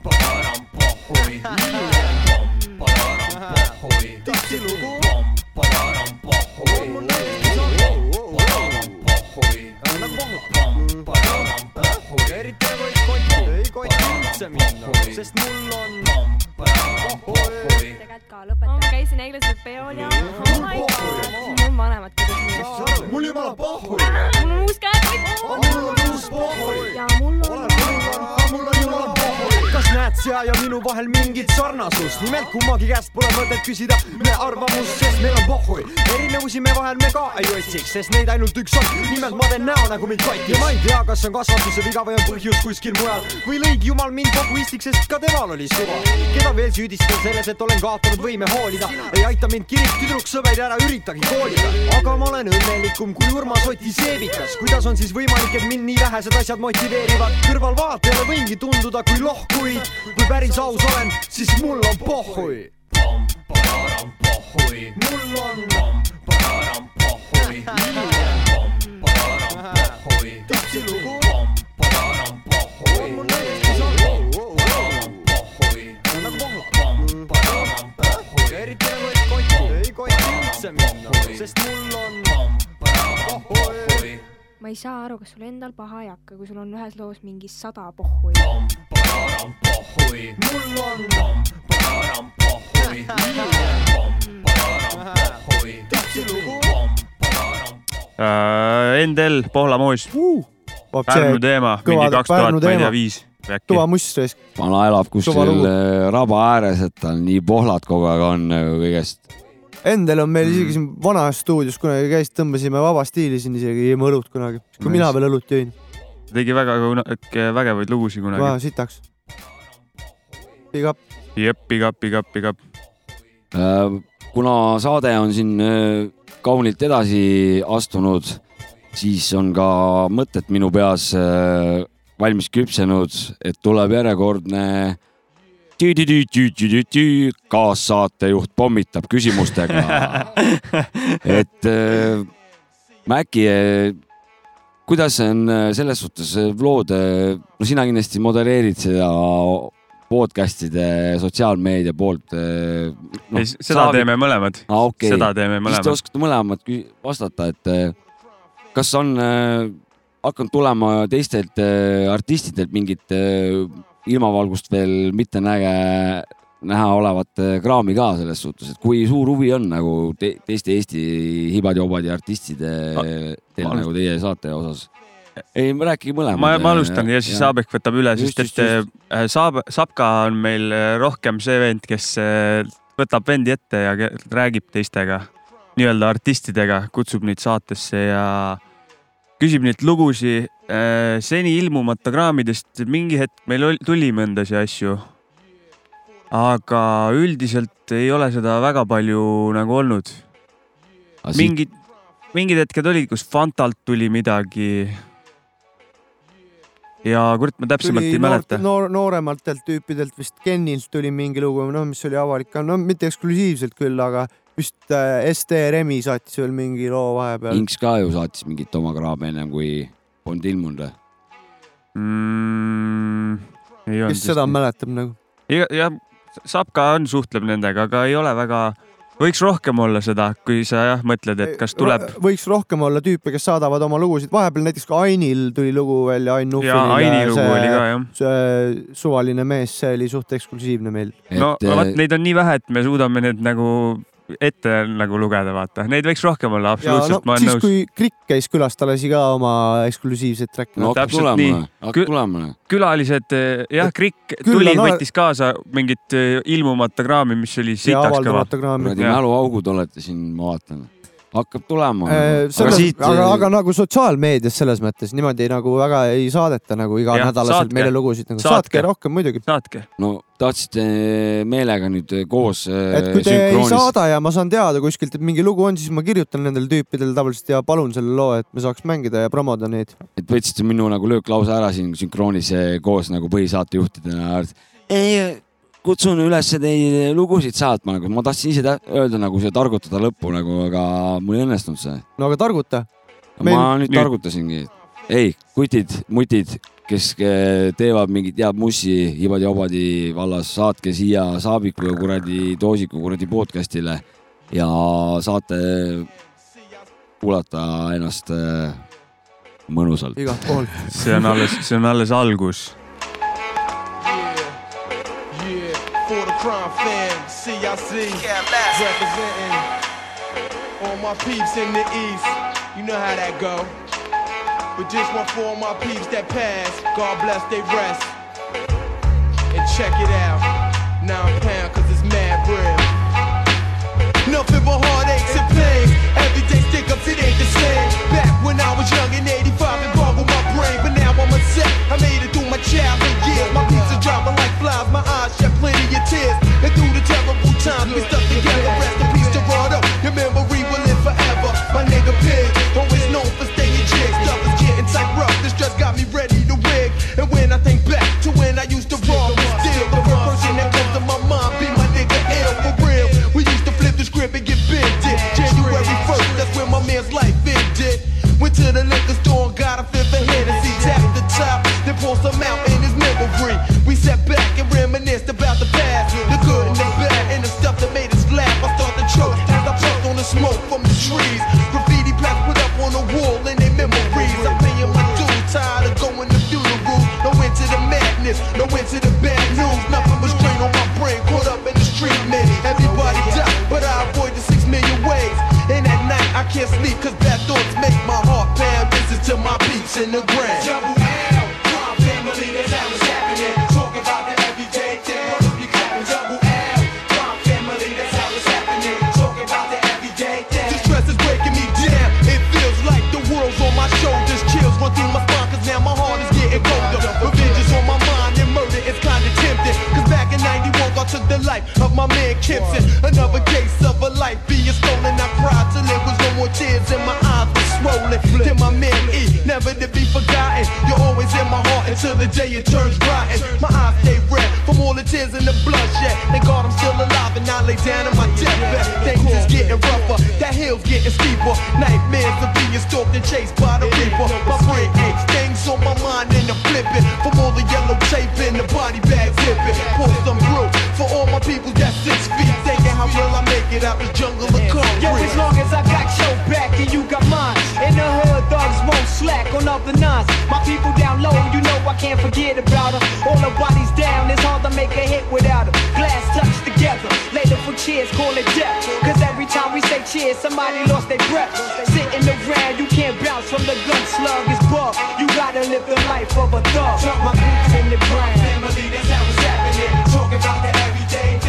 [SPEAKER 6] param pohhui. pohhui.
[SPEAKER 15] tipsilugu.
[SPEAKER 6] param pohhui. mul
[SPEAKER 15] eriti nagu ei koti, ei koti üldse minna, sest mul on pohhui.
[SPEAKER 16] ma käisin eile seal peol ja oh my god, mul on vanemad nii.
[SPEAKER 15] mul jumala pohhui.
[SPEAKER 16] mul on uus käekott.
[SPEAKER 15] mul on uus pohhui.
[SPEAKER 16] ja mul on.
[SPEAKER 15] mul on jumala pohhui. Kas näed sea ja minu vahel mingit sarnasust? nimelt kummagi käest pole mõtet küsida me arvamust, sest meil on pohhui. erinevusi me vahel me ka ei otsiks, sest neid ainult üks on. nimelt ma teen näo nagu mind kotis. ja ma ei tea, kas see on kasvatuse viga või on põhjus kuskil mujal või lõigi jumal mind pohhuistiks, sest ka temal oli suva. keda veel süüdistada selles, et olen kaotanud võime hoolida. ei aita mind kirik, tüdruk, sõber, ära üritagi koolida. aga ma olen õnnelikum kui Urmas Oti seebikas. kuidas on siis võimalik, et mind nii vähesed asjad motiveerivad? kõrvalvaatajale võingi tunduda kui loh, kuid kui päris aus olen, siis mul on pohhui.
[SPEAKER 6] mul on pohhui. pohhui.
[SPEAKER 15] mul täiesti saab.
[SPEAKER 6] pohhui.
[SPEAKER 15] eriti nagu ei koti, ei koti üldse minna, sest mul on pohhui.
[SPEAKER 16] Ma ei saa aru, kas sul endal paha ei hakka, kui sul on ühes loos mingi sada pohhui.
[SPEAKER 6] mul on.
[SPEAKER 5] Äh, Endel, Pohlamoos, Pärnu teema, mingi kaks tuhat, ma ei tea, viis äkki
[SPEAKER 4] kõva must raisk.
[SPEAKER 3] vana elab kuskil äh, raba ääres, et tal nii pohlad kogu aeg on nagu kõigest.
[SPEAKER 4] Endel on meil isegi siin vanas stuudios kunagi käis, tõmbasime vaba stiili siin isegi, jõime õlut kunagi, kui mina veel õlut jõin.
[SPEAKER 5] tegi väga vägevaid lugusid
[SPEAKER 4] vaja
[SPEAKER 5] kunagi.
[SPEAKER 4] sitaks. Big up.
[SPEAKER 5] jep, big up, big up, big up.
[SPEAKER 3] Äh, kuna saade on siin äh, kaunilt edasi astunud, siis on ka mõtted minu peas äh, valmis küpsenud, et tuleb järjekordne tü-tü-tü-tü-tü-tü, kaassaatejuht pommitab küsimustega. et Mäkki, kuidas on selles suhtes lood, no sina kindlasti modereerid seda podcast'ide sotsiaalmeedia poolt. No,
[SPEAKER 5] Ei, seda teeme mõlemad.
[SPEAKER 3] ah,. Okay.
[SPEAKER 5] Seda teeme
[SPEAKER 3] siis
[SPEAKER 5] mõlemad.
[SPEAKER 3] te oskate mõlemad vastata, et kas on hakanud tulema teistelt artistidelt mingit ilmavalgust veel mitte näge, näha olevat äh, kraami ka selles suhtes, et kui suur huvi on nagu te, teiste Eesti hibadi-hobadi artistide teil
[SPEAKER 5] ma
[SPEAKER 3] nagu teie saate osas? ei, rääkige mõlemad.
[SPEAKER 5] ma, ma alustan ja siis Saabek võtab üle, sest et äh, Saab, Sapka on meil äh, rohkem see vend, kes äh, võtab vendi ette ja räägib teistega, nii-öelda artistidega, kutsub neid saatesse ja küsib neid lugusid. seni ilmumata kraamidest mingi hetk meil oli- tuli mõndasi asju. aga üldiselt ei ole seda väga palju nagu olnud. mingid, mingid hetked olid, kus Fantalt tuli midagi. ja kurat, ma täpsemalt
[SPEAKER 4] tuli
[SPEAKER 5] ei mäleta.
[SPEAKER 4] noor, noorematelt tüüpidelt vist Kenilt tuli mingi lugu, noh, mis oli avalik, no mitte eksklusiivselt küll, aga vist äh, ST Remi saatis veel mingi loo vahepeal.
[SPEAKER 3] Inks ka ju saatis mingit oma kraami ennem kui polnud ilmunud või?
[SPEAKER 5] mm,.
[SPEAKER 4] kes seda mäletab nagu?
[SPEAKER 5] ja, jah, Sapka on, suhtleb nendega, aga ei ole väga, võiks rohkem olla seda, kui sa jah mõtled, et kas tuleb.
[SPEAKER 4] võiks rohkem olla tüüpe, kes saadavad oma lugusid, vahepeal näiteks ka Ainil tuli lugu välja, Ain Nuhvil.
[SPEAKER 5] Jaa, Aini lugu oli ka, jah.
[SPEAKER 4] see suvaline mees, see oli suht eksklusiivne meil.
[SPEAKER 5] no
[SPEAKER 3] äh,
[SPEAKER 5] vot, neid on nii vähe, et me suudame need nagu ette nagu lugeda, vaata, neid võiks rohkem olla,
[SPEAKER 4] ja no
[SPEAKER 5] absoluutselt, ma olen
[SPEAKER 4] siis,
[SPEAKER 5] nõus.
[SPEAKER 4] kui Krikk käis külas, ta lasi ka oma eksklusiivseid track'e.
[SPEAKER 3] no
[SPEAKER 5] nii.
[SPEAKER 3] tulema, hakkab tulema.
[SPEAKER 5] külalised, jah, Krikk tuli,
[SPEAKER 4] on-
[SPEAKER 5] võttis kaasa mingit eh, ilmumata kraami, mis oli sitaks kõva.
[SPEAKER 3] mäluaugud olete siin, ma vaatan. Hakkab tulema.
[SPEAKER 4] Äh,
[SPEAKER 3] aga siit,
[SPEAKER 4] aga, aga nagu sotsiaalmeedias selles mõttes niimoodi nagu väga ei saadeta nagu iganädalaselt meile lugusid nagu
[SPEAKER 5] Saatke.
[SPEAKER 4] saatke rohkem muidugi.
[SPEAKER 5] saatke.
[SPEAKER 3] no tahtsite meelega nüüd koos
[SPEAKER 4] et
[SPEAKER 3] äh,
[SPEAKER 4] kui te ei
[SPEAKER 3] sünkroonis,
[SPEAKER 4] saada ja ma saan teada kuskilt, et mingi lugu on, siis ma kirjutan nendele tüüpidele tavaliselt ja palun selle loo, et me saaks mängida ja promoda neid.
[SPEAKER 3] et võtsite minu nagu lööklause ära siin sünkroonis eh, koos nagu põhisaatejuhtidena. ei, kutsun üles teid lugusid saatma, nagu ma tahtsin ise öelda nagu see targutada lõppu nagu, aga mul ei õnnestunud see.
[SPEAKER 4] no aga targuta.
[SPEAKER 3] ma
[SPEAKER 4] Meil-
[SPEAKER 3] nüüd
[SPEAKER 4] nüüd-
[SPEAKER 3] targutasingi. ei, kutid, mutid, kes eh, teevad mingit head mussi Ibadi-Obadi vallas, saatke siia Saabiku ja kuradi Toosiku kuradi podcast'ile ja saate kuulata ennast eh, mõnusalt.
[SPEAKER 4] igalt poolt.
[SPEAKER 5] see on alles, see on alles algus.
[SPEAKER 6] Crime fam, CIC, representing all my peeps in the east. You know how that go. But this one for all my peeps that pass. God bless they rest. And check it out. Nine pound, cause it's mad real. Nothing but heartaches and pains. Every day stick ups, it ain't the same. Back when I was young in 85, it boggled my brain. But now I'm a set. I made it through my childhood years. My like flies. My eyes shed plenty of tears. And through the terrible times, we stuck together. Rest in peace, Gerardo. Your memory will live forever. My nigga Pig, always known for staying jig. Stuff is getting tight rough. The stress got me ready to wig. And when I think back to when I used to and steal, the first person that comes to my mind be my nigga L for real. We used to flip the script and get bended. January 1st, that's when my man's life ended. Went to the liquor store can't sleep cause bad thoughts make my heart pound. This is to my beats in the ground. Double L, crime family, that's how it's happening. Talk about the everyday thing, what you clapping? Double L, crime family, that's how it's happening. Talk about the everyday thing. The stress is breaking me down. It feels like the world's on my shoulders. Chills run through my spine cause now my heart is getting colder. Revenge is on my mind and murder is kinda tempting. Cause back in 91, God took the life of my man Gibson. Another case of tears in my eyes were swollen. Then my man E, never to be forgotten. You're always in my heart until the day it turns rotten. My eyes stay red from all the tears and the bloodshed. Thank God I'm still alive and I lay down in my deathbed. Things is getting rougher, that hill's getting steeper. Nightmares of being stalked and chased by the reaper. My brain things on my mind and I'm flipping. From all the yellow tape and the body bag zipping.
[SPEAKER 10] On other nines. My people down low, you know I can't forget about them. All the bodies down, it's hard to make a hit without them. Glass touched together, later for cheers, call it death. Cause every time we say cheers, somebody lost their breath. Sitting around, you can't bounce from the gun slug, it's bug. You gotta live the life of a thug. My boots in the ground.
[SPEAKER 6] Family, that's how it's happening. About the everyday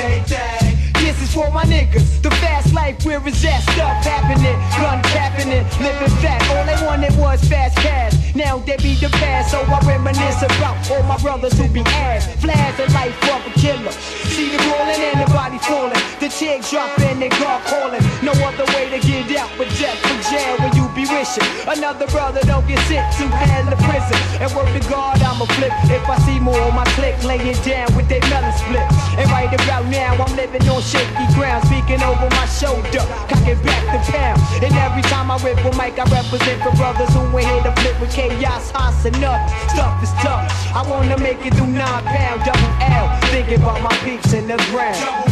[SPEAKER 6] the thing.
[SPEAKER 10] This is for my niggas. The fast life that stuff happening? Gun capping it, living fat. All they wanted was fast cash. Now they be the past, so I reminisce about all my brothers who be ass. Flash the life of a killer. See the rolling and the body falling. The chick dropping, they God calling. No other way to get out but death from jail when you be wishing. Another brother don't get sent to hell or prison. And word to God, I'ma flip. If I see more on my click, lay it down with their melon split. And right about now, I'm living on shaky ground, speaking over my shoulder, cocking back the pound. And every time I rip a mic, I represent for brothers who ain't here to flip with chaos, hoss enough. Stuff is tough. I wanna make it through nine pound, double L. Thinking about my peeps in the ground.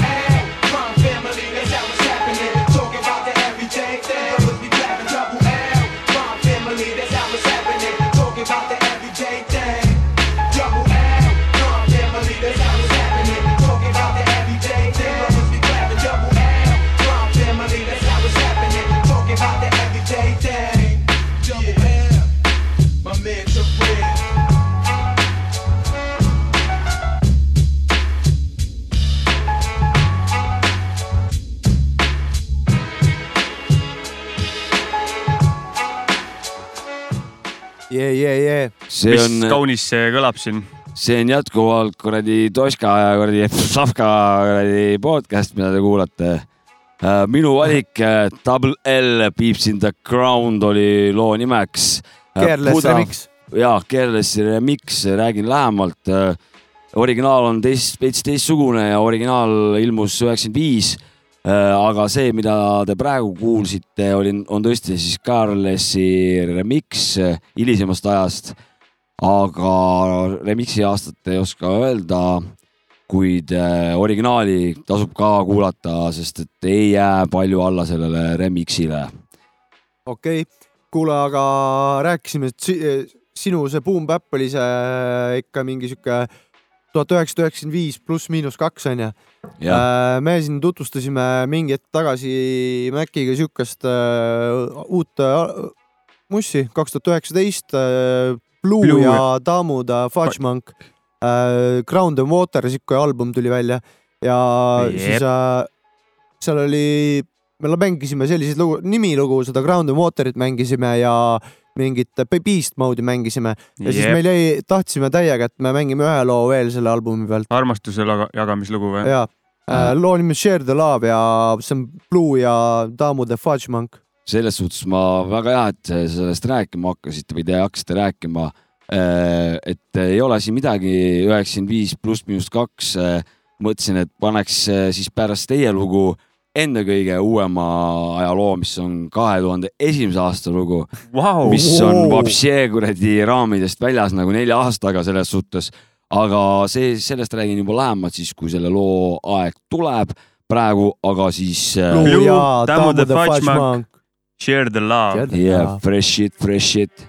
[SPEAKER 4] jee, jee, jee.
[SPEAKER 3] see
[SPEAKER 5] mis
[SPEAKER 3] on,
[SPEAKER 5] kaunis see kõlab siin.
[SPEAKER 3] see on jätkuvalt kuradi Toška ja kuradi Savka kuradi podcast, mida te kuulate. minu valik äh, Double L Peeps in the Ground oli loo nimeks.
[SPEAKER 4] Careless remix.
[SPEAKER 3] jaa, Careless remix, räägin lähemalt. originaal on teist, veits teistsugune ja originaal ilmus üheksakümmend viis. Aga see, mida te praegu kuulsite, oli, on tõesti siis Carlessi remix äh, hilisemast ajast aga remix'i aastat ei oska öelda, kuid äh, originaali tasub ka kuulata, sest et ei jää palju alla sellele remix'ile.
[SPEAKER 4] okei okay., kuule, aga rääkisime, et si sinu see Boom Bap oli see ikka mingi sihuke tuhat üheksasada üheksakümmend viis pluss miinus kaks onju. me siin tutvustasime mingi hetk tagasi Maciga siukest äh, uut äh, mussi, kaks tuhat üheksateist äh, Blue, ja Damuda Fudge Monk äh,. Ground and Water, sihuke album tuli välja ja
[SPEAKER 5] Jep.
[SPEAKER 4] siis äh, seal oli, me mängisime selliseid lugu, nimilugu, seda Ground and Waterit mängisime ja mingit Be- Beast mode'i mängisime ja siis
[SPEAKER 5] Jep.
[SPEAKER 4] meil jäi, tahtsime täiega, et me mängime ühe loo veel selle albumi pealt
[SPEAKER 5] armastuse jagamislugu või?
[SPEAKER 4] ja äh, loo nimi on Share the Love ja see on Blue ja Damude Fudge Monk.
[SPEAKER 3] selles suhtes ma väga hea, et sellest rääkima hakkasite või te hakkasite rääkima. et ei ole siin midagi üheksakümmend viis pluss miinus kaks. mõtlesin, et paneks siis pärast teie lugu enda kõige uuema aja loo, mis on kahe tuhande esimese aasta lugu
[SPEAKER 5] wow.
[SPEAKER 3] mis on vapšee kuradi raamidest väljas nagu nelja aastaga selles suhtes. aga see, sellest räägin juba lähemalt siis, kui selle loo aeg tuleb praegu, aga siis.
[SPEAKER 5] Fudge Monk. Share the love.
[SPEAKER 3] Yeah, fresh shit, fresh shit.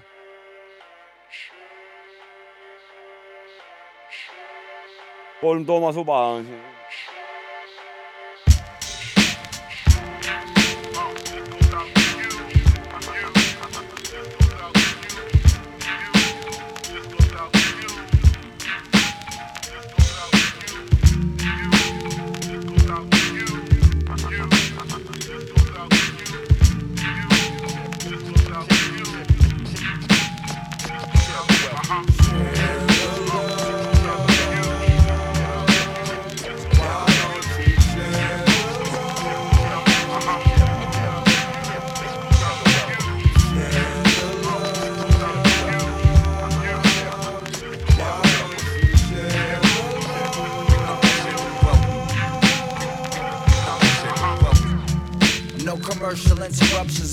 [SPEAKER 3] kolm Toomas Uba on siin.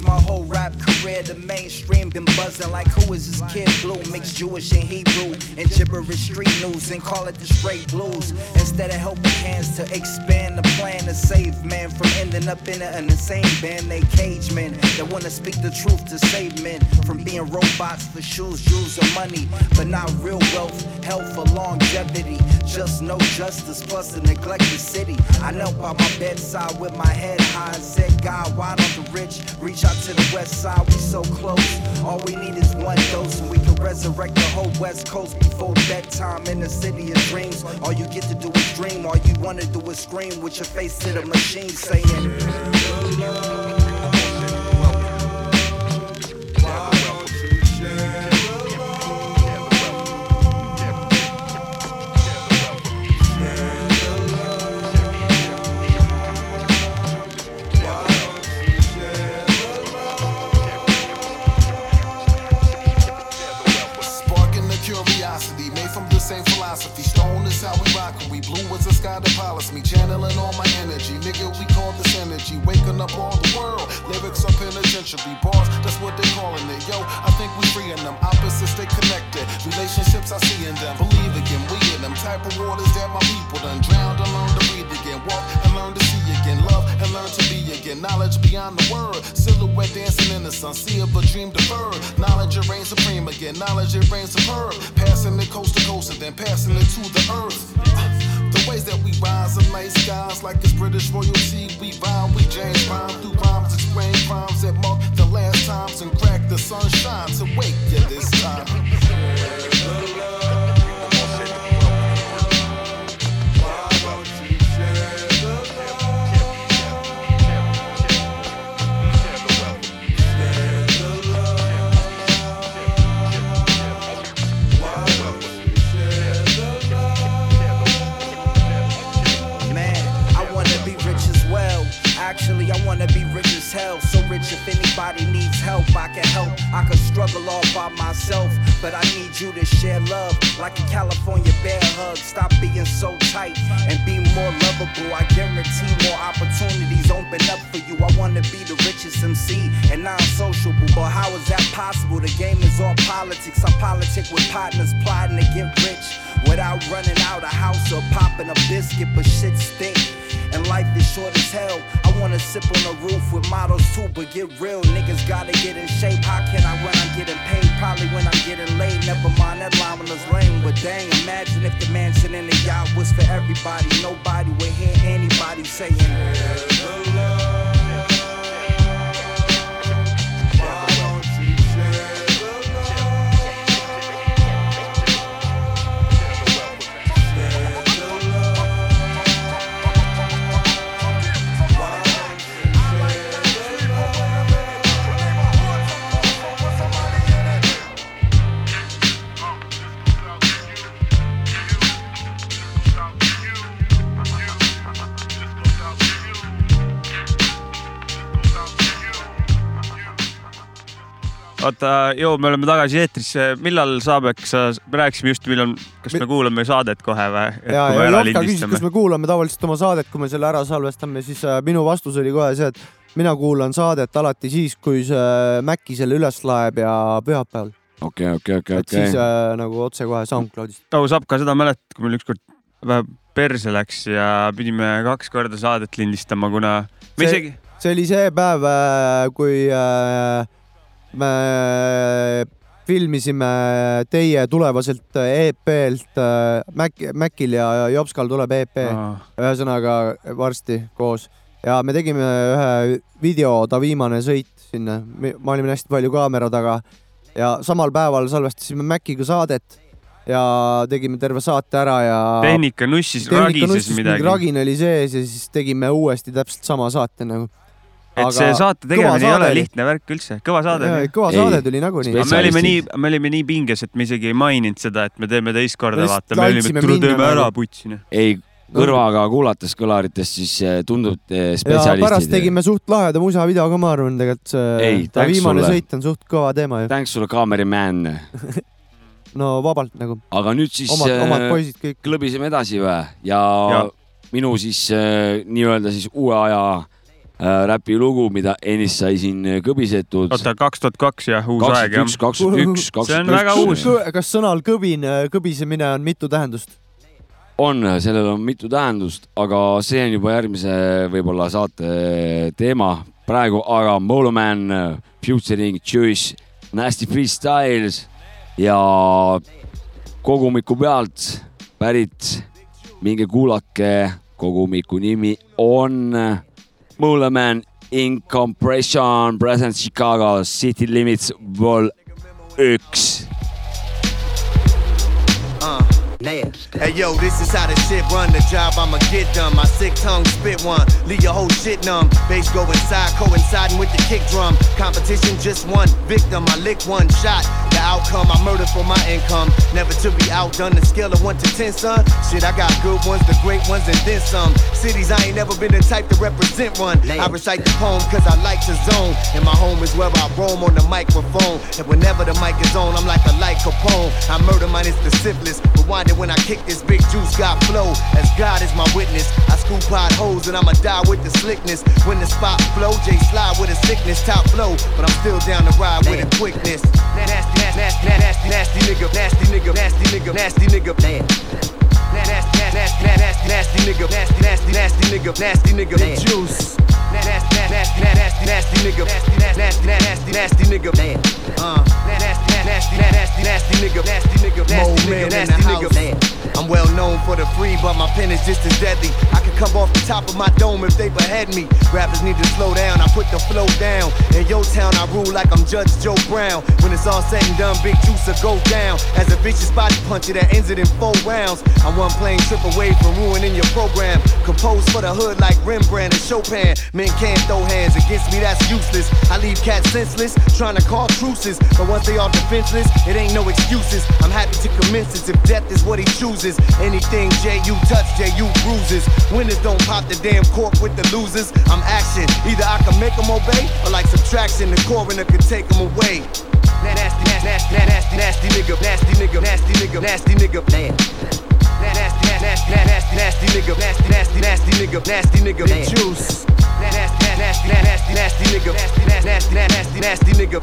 [SPEAKER 17] My whole rap career, the mainstream been buzzing like who is this kid blue? Mixed Jewish and Hebrew and gibberish street news and call it the straight blues. Instead of helping hands to expand the plan to save man from ending up in an insane band, they cage men that wanna speak the truth to save men from being robots for shoes, jewels, and money, but not real wealth, health, or longevity. Just no justice, plus a neglected city. I knelt by my bedside with my head high and said, God, why don't the rich reach out to the west side? So close. All we need is one dose, and we can resurrect the whole west coast before bedtime in the city of dreams. All you get to do is dream, all you wanna do is scream with your face to the machine saying,
[SPEAKER 18] me. Channeling all my energy, nigga, we call this energy. Waking up all the world, lyrics are penitentiary. Bars, that's what they calling it. Yo, I think we freeing them. Opposites, they connected. Relationships, I see in them. Believe again, we in them. Type of waters that my people done drowned and learn to breathe again. Walk and learn to see again. Love and learn to be again. Knowledge beyond the word. Silhouette dancing in the sun. See a dream deferred. Knowledge it reigns supreme again. Knowledge it reigns superb. Passing it coast to coast and then passing it to the earth. The ways that we rise in night skies like it's British royalty. We vibe, we James Brown through rhymes, explain crimes that mark the last times and crack the sunshine to wake you this time.
[SPEAKER 17] So rich, if anybody needs help, I can help. I could struggle all by myself, but I need you to share love like a California bear hug. Stop being so tight and be more lovable. I guarantee more opportunities open up for you. I wanna be the richest MC and non-sociable, but how is that possible? The game is all politics. I politic with partners plotting to get rich without running out a house or popping a biscuit, but shit stink. And life is short as hell. I wanna sip on the roof with models too, but get real. Niggas gotta get in shape. How can I when I'm getting paid? Probably when I'm getting laid. Never mind that line was lame. But dang, imagine if the mansion in the yacht was for everybody. Nobody would hear anybody saying.
[SPEAKER 5] oota, joo, me oleme tagasi eetris. millal saab, eks me rääkisime just, millal, kas me kuulame saadet kohe või?
[SPEAKER 4] ja, ja Jopka küsis, kas me kuulame tavaliselt oma saadet, kui me selle ära salvestame, siis äh, minu vastus oli kohe see, et mina kuulan saadet alati siis, kui see Maci selle üles laeb ja pühapäeval.
[SPEAKER 3] okei, okei, okei,
[SPEAKER 4] et siis
[SPEAKER 3] okei.
[SPEAKER 4] äh, nagu otsekohe SoundCloudist.
[SPEAKER 5] Tau saab ka seda mäletada, kui meil ükskord vähe perse läks ja pidime kaks korda saadet lindistama, kuna me
[SPEAKER 4] see
[SPEAKER 5] isegi,,
[SPEAKER 4] see oli see päev, kui äh, me filmisime teie tulevaselt EP-lt äh, Mac, Macil ja Jopskal tuleb EP, ühesõnaga varsti koos. Ja me tegime ühe video, ta viimane sõit sinna, me olime hästi palju kaamera taga. Ja samal päeval salvestasime Maciga saadet ja tegime terve saate ära ja
[SPEAKER 5] tehnika nussis, ragises midagi.
[SPEAKER 4] ragin oli sees ja siis tegime uuesti täpselt sama saate nagu.
[SPEAKER 5] Et see saate tegemine ei ole lihtne värk üldse, kõva saade
[SPEAKER 4] kõva Ei. saade tuli nagunii.
[SPEAKER 5] me olime nii, me olime nii pinges, et me isegi ei maininud seda, et me teeme teist korda, vaata, me olime, tule teeme
[SPEAKER 4] nagu.
[SPEAKER 5] ära putsina.
[SPEAKER 3] ei, kõrvaga kuulates kõlaritest, siis eh, tundub eh,
[SPEAKER 4] ja pärast
[SPEAKER 3] spetsialistid.
[SPEAKER 4] tegime suht laheda musavideo ka, ma arvan, tegelikult see ta
[SPEAKER 3] thanks
[SPEAKER 4] viimane
[SPEAKER 3] sulle.
[SPEAKER 4] sõit on suht kõva teema ju.
[SPEAKER 3] tänks sulle, kaameriman.
[SPEAKER 4] no vabalt nagu.
[SPEAKER 3] aga nüüd siis
[SPEAKER 4] omad,
[SPEAKER 3] eh,
[SPEAKER 4] omad poisid kõik.
[SPEAKER 3] klõbiseme edasi või ja,
[SPEAKER 5] Ja.
[SPEAKER 3] minu siis nii-öelda siis uue aja räpilugu, mida ennist sai siin äh, kõbisetud.
[SPEAKER 5] oota, kaks tuhat kaks jah, uus aeg jah.
[SPEAKER 3] 21, 21,
[SPEAKER 5] see on väga uus.
[SPEAKER 4] kas sõnal kõbin, kõbisemine on mitu tähendust?
[SPEAKER 3] on, sellel on mitu tähendust, aga see on juba järgmise võib-olla saate teema praegu, aga Moloman featuring Jewish Nasty Freestyles ja kogumiku pealt pärit, minge kuulake, kogumiku nimi on Moloman in compression present Chicago City Limits vol üks
[SPEAKER 19] Uh, Hey yo, this is how the shit run. The job I'ma get done. My sick tongue spit one, leave your whole shit numb. Bass go inside, coinciding with the kick drum. Competition just one victim. I lick one shot. The outcome I murder for my income. Never to be outdone. The scale of one to ten, son. Shit, I got good ones, the great ones, and then some. Cities I ain't never been the type to represent one. I recite the poem cause I like to zone. And my home is where I roam on the microphone. And whenever the mic is on, I'm like a light Capone. I murder minus the syphilis. Rewind it when I kick this big juice got flow. As God is my witness. I scoop pot holes and I'ma die with the slickness. When the spot flow, J slide with a sickness, top flow. But I'm still down to ride with a quickness. Nasty, nasty, nasty, nasty, nigga, nasty nigga, nasty nigga, nasty nigga. Nasty, nasty, nasty, nasty nigga, nasty, nasty, nasty nigga, nasty nigga, the juice. Nasty, nasty, nasty, nasty nigga, nasty, nasty, nasty, nasty nigga. Uh, nasty, nasty, nasty, nasty nigga, nasty nigga, nasty nigga, nasty nigga. I'm well known for the free, but my pen is just as deadly. I can come off the top of my dome if they behead me. Rappers need to slow down, I put the flow down. In your town, I rule like I'm Judge Joe Brown. When it's all said and done, Big Juice will go down. As a vicious body puncher that ends it in four rounds. I'm one plane trip away from ruining your program. Composed for the hood like Rembrandt and Chopin. Men can't throw hands against me, that's useless. I leave cats senseless, trying to call truces. But once they are defenseless, it ain't no excuses. I'm happy to commence this if death is what he chooses. Anything J you touch, J you bruises. Winners don't pop the damn cork with the losers. I'm action. Either I can make them obey, or like subtraction, the coroner could take them away. Nasty, nasty, nasty, nasty, nasty nigga, nasty nigga, nasty nigga, nasty nigga, nasty, nasty, nasty, nasty, nasty nigga, nasty, nasty, nasty nigga, nasty nigga, the juice. Nasty, nasty, nasty, nasty nigga, nasty, nasty, nasty, nasty nigga,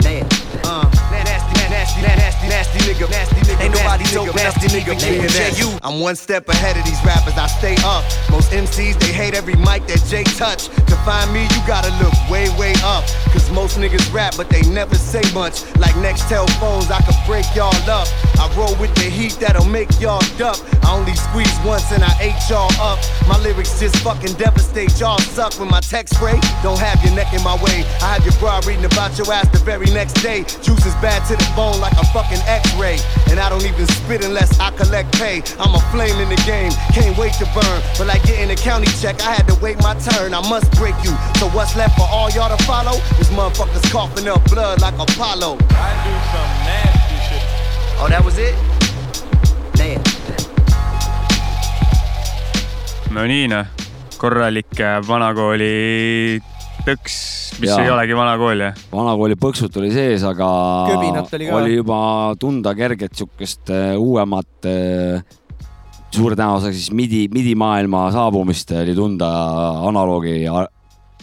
[SPEAKER 19] uh, nasty, nasty, nasty, nigga, nasty nigga, ain't nobody dope nasty nigga, nigga, you. I'm one step ahead of these rappers, I stay up. Most MCs they hate every mic that Jay touch. To find me, you gotta look way, way up. Cause most niggas rap, but they never say much. Like next phones, I could break y'all up. I roll with the heat that'll make y'all duck. I only squeeze once and I ate y'all up. My lyrics just fucking devastate y'all. Suck when my text spray. Don't have your neck in my way. I have your bra reading about your ass the very next day. Juice is bad to the bone like a fucking X-ray. And I don't even spit unless I collect pay. I'm a flame in the game, can't wait to burn. But like getting a county check, I had to wait my turn. I must break you. So what's left for all y'all to follow? Is motherfuckers coughing up blood like Apollo.
[SPEAKER 20] I do some nasty shit.
[SPEAKER 19] Oh, that was it? Damn.
[SPEAKER 5] no nii noh, korralik äh, vanakooli tõks, mis
[SPEAKER 3] Jaa.
[SPEAKER 5] ei olegi vanakool jah.
[SPEAKER 3] vanakooli põksut oli sees, aga
[SPEAKER 5] Köbinat oli ka.
[SPEAKER 3] oli juba tunda kerget siukest äh, uuemat äh, suure tõenäosusega siis midi, midimaailma saabumist oli tunda analoogi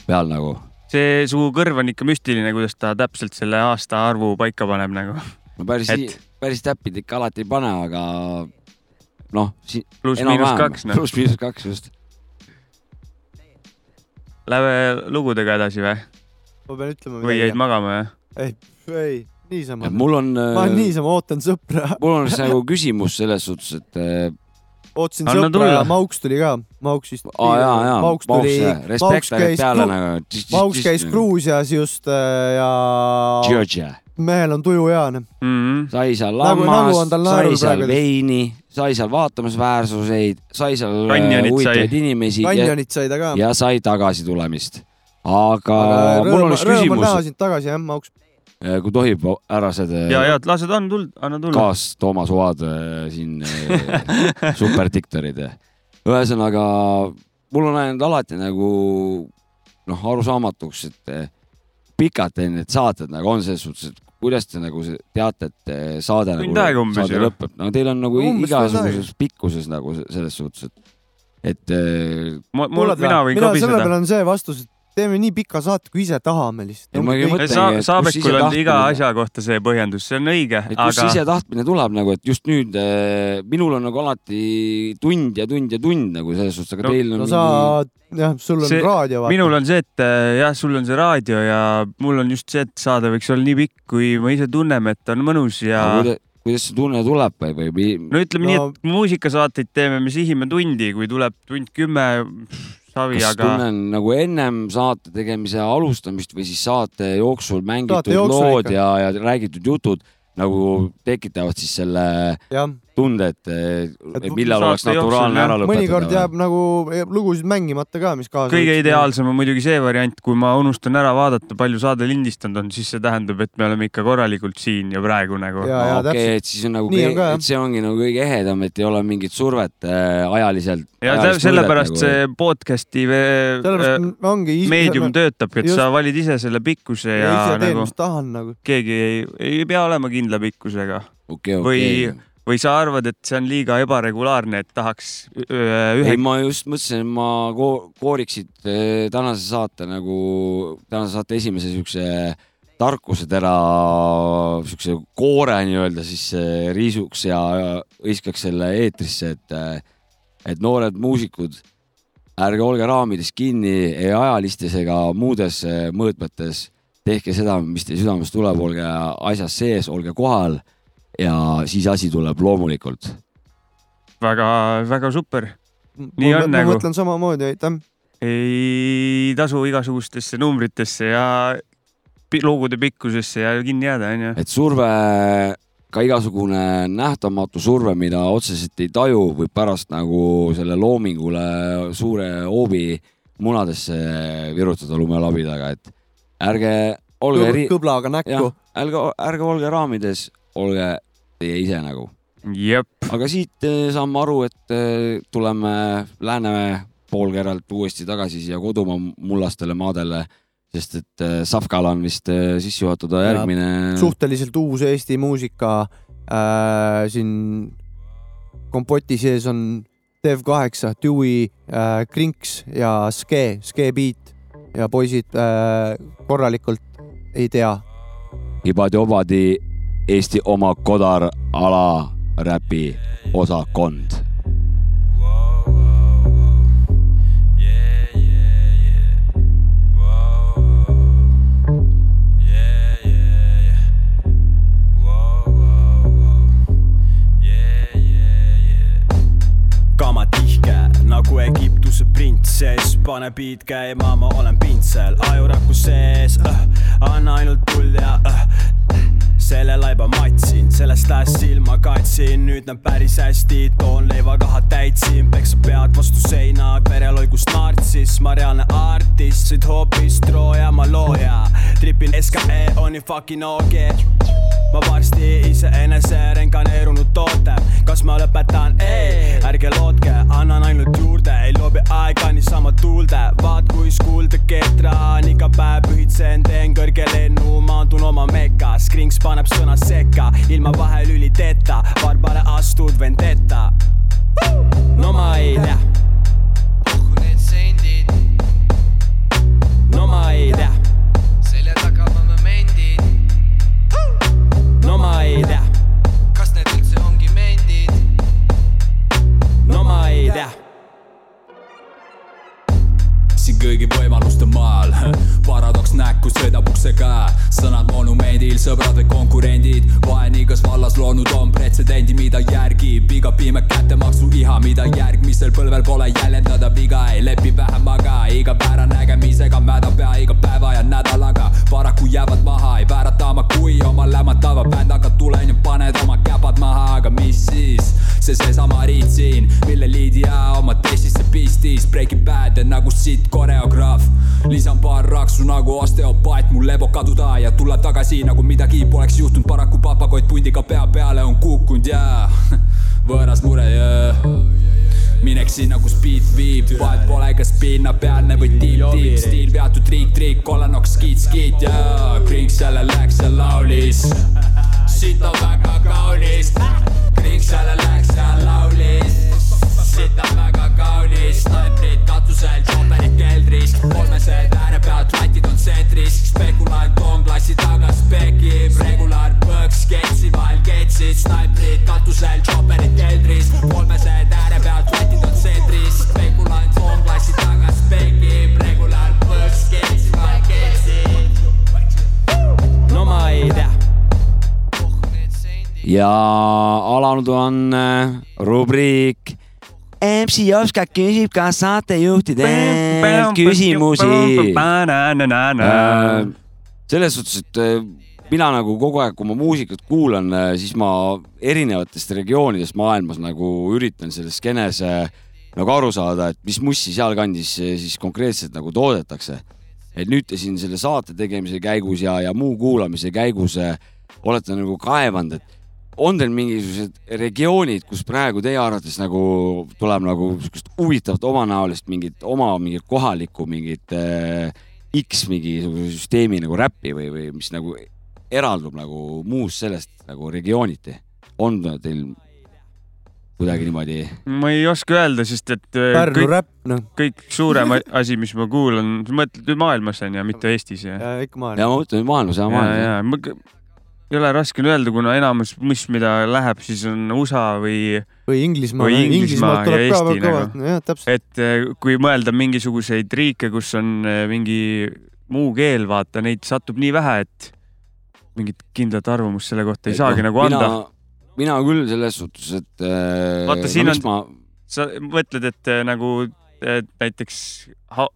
[SPEAKER 3] peal nagu.
[SPEAKER 5] See su kõrv on ikka müstiline, kuidas ta täpselt selle aastaarvu paika paneb nagu.
[SPEAKER 3] no päris
[SPEAKER 5] Et-,
[SPEAKER 3] päris täpid ikka alati ei pane, aga noh.
[SPEAKER 5] Pluss-miinus kaks, noh.
[SPEAKER 3] pluss-miinus kaks just.
[SPEAKER 5] Lähme lugudega edasi või?
[SPEAKER 4] ma pean ütlema
[SPEAKER 5] või jäid? magama jah?
[SPEAKER 4] ei, ei, niisama.
[SPEAKER 3] mul on.
[SPEAKER 4] ma niisama ootan sõpra.
[SPEAKER 3] mul on siis nagu küsimus selles suhtes, et äh,
[SPEAKER 4] ootasin
[SPEAKER 3] Anna
[SPEAKER 4] sõpra
[SPEAKER 3] tulla.
[SPEAKER 4] ja Mauks tuli ka. Mauks vist.
[SPEAKER 3] Jaa,
[SPEAKER 4] Mauks
[SPEAKER 3] Mauks,
[SPEAKER 4] tuli
[SPEAKER 3] ainult peale nagu.
[SPEAKER 4] Mauks käis Gruusias just äh, ja
[SPEAKER 3] Georgia.
[SPEAKER 4] mehel on tuju hea,
[SPEAKER 5] mm. -hmm.
[SPEAKER 3] sai seal
[SPEAKER 4] Nagu- nagu
[SPEAKER 3] lammas
[SPEAKER 4] tal
[SPEAKER 3] sai seal veini, sai seal vaatamisväärsuseid, sai seal äh, huvitavaid inimesi.
[SPEAKER 4] Kanjonit sai ta ka.
[SPEAKER 3] ja sai tagasitulemist. aga,
[SPEAKER 4] aga
[SPEAKER 3] mul on üks
[SPEAKER 4] rõõm on näha
[SPEAKER 3] küsimus,
[SPEAKER 4] sind tagasi, jah, Mauks.
[SPEAKER 3] Kui tohib, härrased.
[SPEAKER 5] ja, ja lased on tuld, anna tulla.
[SPEAKER 3] kaas Toomas Oad äh, siin äh, superdiktorid. ühesõnaga, mul on läinud alati nagu noh, arusaamatuks, et äh, pikad teil need saated nagu on selles suhtes, et kuidas te nagu se- teate, et äh, saade
[SPEAKER 5] Tund
[SPEAKER 3] nagu
[SPEAKER 5] umbes
[SPEAKER 3] saade
[SPEAKER 5] ju.
[SPEAKER 3] lõpeb, no teil on nagu
[SPEAKER 4] Umbes
[SPEAKER 3] igasuguses pikkuses nagu se- selles suhtes, et, et äh,
[SPEAKER 5] mina
[SPEAKER 4] mina selle peale. on see vastus, et teeme nii pika saate, kui ise tahame lihtsalt.
[SPEAKER 3] Ei, ma ei mõtle-
[SPEAKER 5] Sa-
[SPEAKER 3] et kus
[SPEAKER 5] Saabekul on iga asja kohta see põhjendus, see on õige,
[SPEAKER 3] et kust
[SPEAKER 5] aga
[SPEAKER 3] ise tahtmine tuleb nagu, et just nüüd äh, minul on nagu alati tund ja tund ja tund nagu selles suhtes, aga
[SPEAKER 5] No-
[SPEAKER 3] teil on
[SPEAKER 4] no sa, jah, sul on
[SPEAKER 5] see,
[SPEAKER 4] raadio,
[SPEAKER 5] minul on see, et äh, jah, sul on see raadio ja mul on just see, et saade võiks olla nii pikk, kui me ise tunneme, et on mõnus ja
[SPEAKER 3] kuida- kuidas see tunne tuleb või, või?
[SPEAKER 5] no ütleme no, nii, et muusikasaateid teeme, me sihime tundi, kui tuleb tund kümme, savi,
[SPEAKER 3] kas
[SPEAKER 5] aga
[SPEAKER 3] tunnen nagu ennem saate tegemise alustamist või siis saate jooksul mängitud
[SPEAKER 4] Saate jooksul
[SPEAKER 3] lood
[SPEAKER 4] ikka.
[SPEAKER 3] ja, ja räägitud jutud nagu tekitavad siis selle
[SPEAKER 4] jah,
[SPEAKER 3] tunde, et, et millal oleks naturaalne ära lõpetada.
[SPEAKER 4] mõnikord jääb nagu lugusid mängimata ka, mis kaasa.
[SPEAKER 5] kõige ideaalsem on muidugi see variant, kui ma unustan ära vaadata, palju saade lindistanud on, siis see tähendab, et me oleme ikka korralikult siin ja praegu nagu.
[SPEAKER 3] Okei, et siis on nagu, et see ongi nagu kõige ehedam, et ei ole mingit survet äh, ajaliselt.
[SPEAKER 5] ja sellepärast see podcast'i
[SPEAKER 4] sellepärast ongi.
[SPEAKER 5] meedium töötabki, et
[SPEAKER 4] just.
[SPEAKER 5] sa valid ise selle pikkuse ja,
[SPEAKER 4] ja ise teen,
[SPEAKER 5] nagu
[SPEAKER 4] mis tahan nagu.
[SPEAKER 5] keegi ei, ei pea olema kindla pikkusega.
[SPEAKER 3] okei,
[SPEAKER 5] või
[SPEAKER 3] okei.,
[SPEAKER 5] või sa arvad, et see on liiga ebaregulaarne, et tahaks ühe
[SPEAKER 3] ei, ma just mõtlesin, et ma ko- kooriksid eh, tänase saate nagu, tänase saate esimese siukse tarkusetera, siukse koore nii-öelda siis eh, riisuks ja hõiskaks selle eetrisse, et, et noored muusikud, ärge olge raamides kinni ei ajalistes ega muudes eh, mõõtmetes. tehke seda, mis teie südamest tuleb, olge asjas sees, olge kohal ja siis asi tuleb loomulikult
[SPEAKER 5] väga-väga super. nii on
[SPEAKER 4] ma
[SPEAKER 5] nagu,
[SPEAKER 4] mõtlen samamoodi, aitäh.
[SPEAKER 5] ei tasu igasugustesse numbritesse ja lugude pikkusesse ja kinni jääda, onju.
[SPEAKER 3] et surve, ka igasugune nähtamatu surve, mida otseselt ei taju, võib pärast nagu selle loomingule suure hoobi munadesse virutada lumelabidaga, et ärge olge ri-
[SPEAKER 4] kõblaga näkku
[SPEAKER 3] ärge, ärge olge raamides, olge teie ise nagu
[SPEAKER 5] jep.
[SPEAKER 3] aga siit eh, saame aru, et eh, tuleme Läänemäe poolkeralt uuesti tagasi siia kodumaa mullastele maadele, sest et eh, Safkal on vist sisse juhatada järgmine.
[SPEAKER 4] suhteliselt uus Eesti muusika äh,. siin kompoti sees on Dev8, Dewey äh,, Krinks ja Ske, Ske Beat ja poisid äh, korralikult ei tea.
[SPEAKER 3] Ibadi-Obadi Eesti oma kodar ala räpi osakond.
[SPEAKER 21] nagu Egiptuse printsess, pane beat käima, ma olen pintsel, ajuraku sees äh,, anna ainult tuld ja äh, selle laiba matsin, sellest ajast silma katsin, nüüd näeb päris hästi, toon leivakaha täitsin, peksa pead vastu seina, vereloigust nartsis, ma reaalne artist, sõid hoopis Trooja, ma looja, tripin SKE on nii fucking OG ma varsti iseenese reinkarneerunud toote, kas ma lõpetan? ei, ärge lootke, annan ainult juurde, ei loobi aega niisama tuulde, vaat kui skuulde ketran, iga päev pühitsen, teen kõrge lennu, maandun oma mekas, Krinks paneb sõna sekka, ilma vahelüliteta, Barbara astud vendetta. no ma ei tea. no ma ei tea. Ma ei tea,
[SPEAKER 22] kas need üldse ongi mendid?
[SPEAKER 21] no ma ei tea
[SPEAKER 23] kõigi võimaluste maal. Paradoks näkku sõidab ukse käe sõnad monumendil, sõbrad või konkurendid. Vaen igas vallas loonud on pretsedendi, mida järgib. Iga piime kättemaksu iha, mida järgmisel põlvel pole jäljendada. Viga, ei lepi vähemaga iga väära nägemisega mäda pea iga päeva ja nädalaga. Paraku jäävad maha, ei väärata oma kui oma lämmatava bändaga. Tulen ja paned oma käpad maha, aga mis siis? See seesama riit siin, mille liidia oma testisse pistis, breakib bad nagu sitt koreograaf. lisan paar raksu nagu osteopaat, mul lebo kaduda ja tulla tagasi nagu midagi poleks juhtunud, paraku papagott pundiga pea peale on kukkunud ja võõras mure ja mineks sinna, kus beat viib, vahet pole, kas pinnapealne või tiib-tiib, stiil peatud triik-triik, kollanoks skiit-skiit ja Krinks jälle läks ja laulis. siit on väga kaunis, Krinks jälle läks ja laulis. Siit on väga kaunis, naibrid katusel, tšoperid keldris, kolmesed ääre pealt, latid on tsentris, spekulant on klassi taga spekib, regulaar põks, ketsi vahel ketsid, snaibrid katusel, tšoperid keldris, kolmesed ääre pealt, latid on tsentris, spekulant on klassi taga spekib, regulaar põks, ketsi vahel ketsid.
[SPEAKER 21] no ma ei tea.
[SPEAKER 3] ja alanud on äh, rubriik MC Oskar küsib, kas saatejuhtidelt küsimusi. selles suhtes, et äh, mina nagu kogu aeg, kui ma muusikat kuulan, siis ma erinevatest regioonidest maailmas nagu üritan selles skeenes äh, nagu aru saada, et mis mussi sealkandis äh, siis konkreetselt nagu toodetakse. et nüüd te siin selle saate tegemise käigus ja, ja muu kuulamise käigus äh, olete nagu kaevanud, et on teil mingisugused regioonid, kus praegu teie arvates nagu tuleb nagu sihukest huvitavat omanäolist mingit oma mingit kohalikku mingit äh, X mingisuguse süsteemi nagu räppi või, või mis nagu eraldub nagu muust sellest nagu regiooniti? on teil kuidagi niimoodi?
[SPEAKER 5] ma ei oska öelda, sest et äh,
[SPEAKER 4] Pärnu
[SPEAKER 5] kõik,
[SPEAKER 4] räpp, noh.
[SPEAKER 5] kõik suurem asi, mis ma kuulan, mõtled maailmas on ju, mitte Eestis ju?
[SPEAKER 4] ikka maailmas.
[SPEAKER 3] ja ma mõtlen maailmas ja maailmas
[SPEAKER 5] ja, ja ei ole raske öelda, kuna enamus, mis, mida läheb, siis on USA või.
[SPEAKER 4] või Inglismaa,
[SPEAKER 5] või Inglismaa ja Eesti nagu, et eh, kui mõelda mingisuguseid riike, kus on eh, mingi muu keel, vaata neid satub nii vähe, et mingit kindlat arvamust selle kohta ei saagi nagu anda.
[SPEAKER 3] mina küll selles suhtes, et äh,.
[SPEAKER 5] vaata, siin
[SPEAKER 3] no,
[SPEAKER 5] on
[SPEAKER 3] ma...,
[SPEAKER 5] sa mõtled, et eh, nagu et näiteks ha...,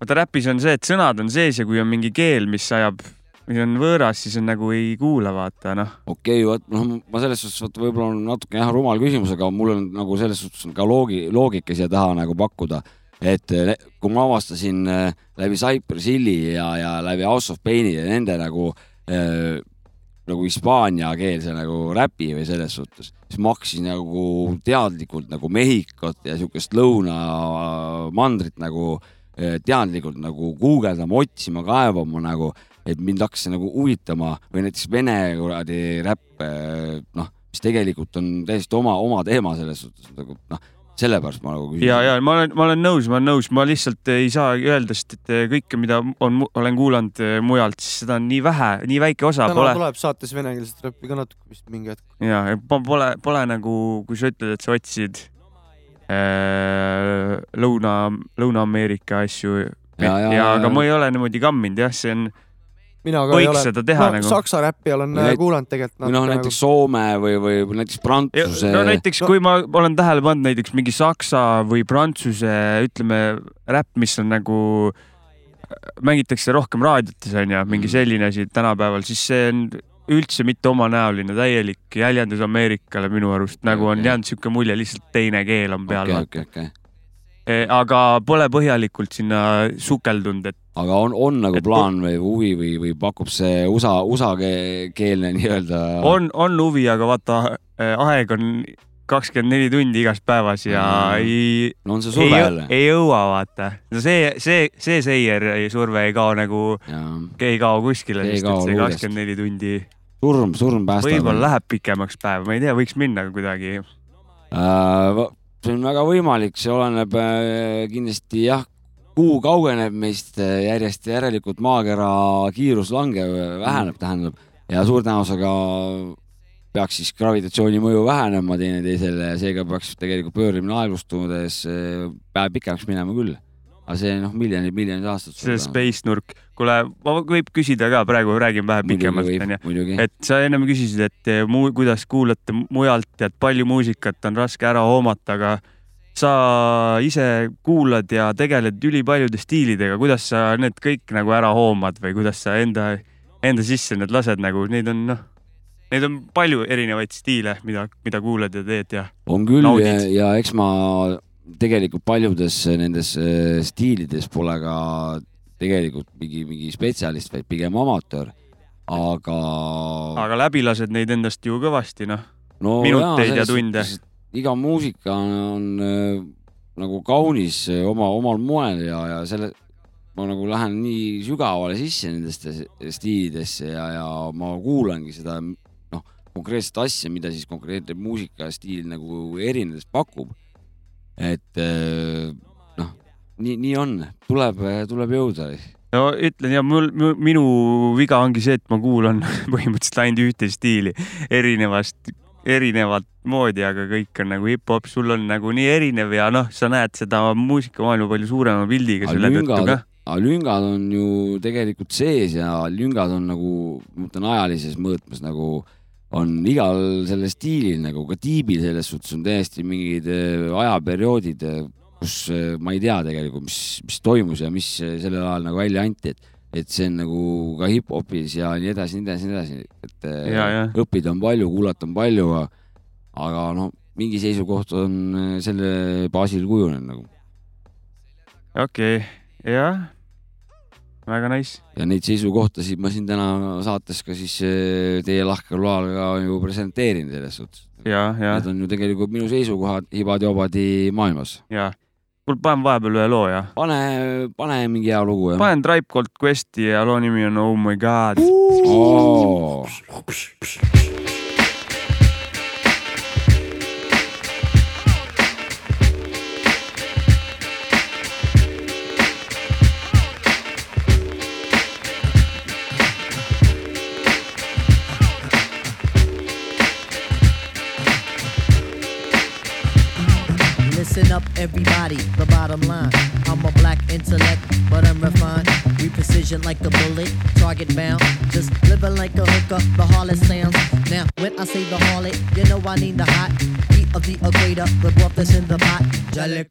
[SPEAKER 5] vaata räpis on see, et sõnad on sees ja kui on mingi keel, mis ajab, mis on võõras, siis on nagu ei kuula, vaata noh.
[SPEAKER 3] okei okay,, vot noh, ma selles suhtes vot võib-olla on natuke jah rumal küsimus, aga mul on nagu selles suhtes on ka loogi, loogika siia taha nagu pakkuda. et eh, kui ma avastasin eh, läbi Cypress Hilli ja, ja läbi House of Pain'i ja nende nagu eh, nagu hispaaniakeelse nagu räpi või selles suhtes, siis ma hakkasin nagu teadlikult nagu Mehhikot ja siukest lõunamandrit nagu teadlikult nagu guugeldama, otsima, kaevama nagu, et mind hakkas see nagu huvitama või näiteks vene kuradi räpp, noh, mis tegelikult on täiesti oma, oma teema selles suhtes nagu noh, sellepärast ma nagu küsin.
[SPEAKER 5] ja, ja ma olen, ma olen nõus, ma olen nõus, ma lihtsalt ei saa öelda, sest et kõike, mida on, olen kuulanud eh, mujalt, siis seda on nii vähe, nii väike osa
[SPEAKER 4] täna
[SPEAKER 5] pole.
[SPEAKER 4] tuleb saates venekeelset räppi ka natuke vist mingi hetk.
[SPEAKER 5] ja, ja ma pole, pole nagu, kui sa ütled, et sa otsid äh, Lõuna, Lõuna-Ameerika asju ja,
[SPEAKER 3] Ja,
[SPEAKER 5] ja,
[SPEAKER 3] ja,
[SPEAKER 5] ja,
[SPEAKER 3] ja.
[SPEAKER 5] aga ma ei ole niimoodi kamminud jah, see on,
[SPEAKER 4] mina ka ei ole.
[SPEAKER 5] seda teha
[SPEAKER 4] no,
[SPEAKER 5] nagu.
[SPEAKER 4] saksa räppi olen äh,
[SPEAKER 3] näit-
[SPEAKER 4] kuulanud tegelikult
[SPEAKER 3] või noh, näiteks Soome või, või näiteks Prantsuse.
[SPEAKER 5] no näiteks, kui ma olen tähele pannud näiteks mingi saksa või prantsuse, ütleme, räpp, mis on nagu, mängitakse rohkem raadiotes onju,
[SPEAKER 3] Mm.
[SPEAKER 5] mingi selline asi tänapäeval, siis see on üldse mitte omanäoline, täielik jäljendus Ameerikale minu arust, nagu on jäänud sihuke mulje, lihtsalt teine keel on peal
[SPEAKER 3] okei, okei.
[SPEAKER 5] Eh, aga pole põhjalikult sinna sukeldunud, et
[SPEAKER 3] aga on, on nagu plaan või huvi või, või pakub see USA, USA ke- keelne nii-öelda.
[SPEAKER 5] on, on huvi, aga vaata, aeg on kakskümmend neli tundi igas päevas ja
[SPEAKER 3] Mm.
[SPEAKER 5] ei.
[SPEAKER 3] No on see surve jälle.
[SPEAKER 5] ei jõua, vaata. no see, see, see seier, surve ei kao nagu, ei kao kuskile, sest
[SPEAKER 3] kao
[SPEAKER 5] et see kakskümmend neli tundi.
[SPEAKER 3] surm, surm päästab.
[SPEAKER 5] võib-olla läheb pikemaks päev, ma ei tea, võiks minna kuidagi.
[SPEAKER 3] äh,. see on väga võimalik, see oleneb äh, kindlasti jah, kuu kaugeneb meist äh, järjest, järelikult maakera kiirus langeb, väheneb, tähendab ja suure tõenäosusega peaks siis gravitatsiooni mõju vähenema teineteisele ja seega peaks tegelikult pöörimine aeglustudes äh, päev pikemaks minema küll. aga see noh, miljonid, miljonid aastad.
[SPEAKER 5] see space nurk, kuule, võib küsida ka, praegu räägin vähe pikemalt onju et sa ennem küsisid, et eh, muu, kuidas kuulate mujalt ja et palju muusikat on raske ära hoomata, aga sa ise kuulad ja tegeled ülipaljude stiilidega, kuidas sa need kõik nagu ära hoomad või kuidas sa enda, enda sisse need lased nagu, neid on noh, neid on palju erinevaid stiile, mida, mida kuulad ja teed ja
[SPEAKER 3] on küll ja,
[SPEAKER 5] naudid.
[SPEAKER 3] ja eks ma tegelikult paljudes nendes äh, stiilides pole ka tegelikult mingi, mingi spetsialist, vaid pigem amatöör. aga
[SPEAKER 5] aga läbi lased neid endast ju kõvasti noh
[SPEAKER 3] no
[SPEAKER 5] minuteid ja
[SPEAKER 3] selles
[SPEAKER 5] tunde.
[SPEAKER 3] Iga muusika on, on äh, nagu kaunis äh, oma, omal moel ja, ja selle, ma nagu lähen nii sügavale sisse nendesse stiilidesse ja, ja ma kuulangi seda noh, konkreetset asja, mida siis konkreetne muusikastiil nagu erinedes pakub. et äh, noh, nii, nii on, tuleb, tuleb jõuda
[SPEAKER 5] no ütlen ja mul, minu viga ongi see, et ma kuulan põhimõtteliselt ainult ühte stiili erinevast, erinevat moodi, aga kõik on nagu hip-hop, sul on nagu nii erinev ja noh, sa näed seda muusikamaailma palju suurema pildiga selle tõttu ka.,
[SPEAKER 3] aga lüngad on ju tegelikult sees ja lüngad on nagu, ma mõtlen ajalises mõõtmes nagu on igal sellel stiilil nagu ka tiibil selles suhtes on täiesti mingid eh, ajaperioodid, kus eh, ma ei tea tegelikult, mis, mis toimus ja mis sellel ajal nagu välja anti, et, et see on nagu ka hip-hopis ja nii edasi, nii edasi, nii edasi, et eh,
[SPEAKER 5] Ja, ja.
[SPEAKER 3] õppida on palju, kuulata on palju, aga noh, mingi seisukoht on eh, selle baasil kujunenud nagu.
[SPEAKER 5] okei okay., jah, väga nice.
[SPEAKER 3] ja neid seisukohtasid ma siin täna saates ka siis eh, teie lahkel loal ka ju presenteerin selles suhtes. Need on ju tegelikult minu seisukohad hibad-jobadi maailmas.
[SPEAKER 5] ja. kuule, panen vahepeal ühe loo ja.
[SPEAKER 3] pane, pane mingi hea lugu jah.
[SPEAKER 5] panen Tribe Called Questi ja loo nimi on Oh my god.
[SPEAKER 3] Oh.
[SPEAKER 24] Everybody. The bottom line. I'm a black intellect, but I'm refined. We precision like a bullet, target bound. Just living like a hooker, the harlot sounds. Now, when I say the harlot, you know I need the hot heat of the equator, the broth that's in the pot. Jalik,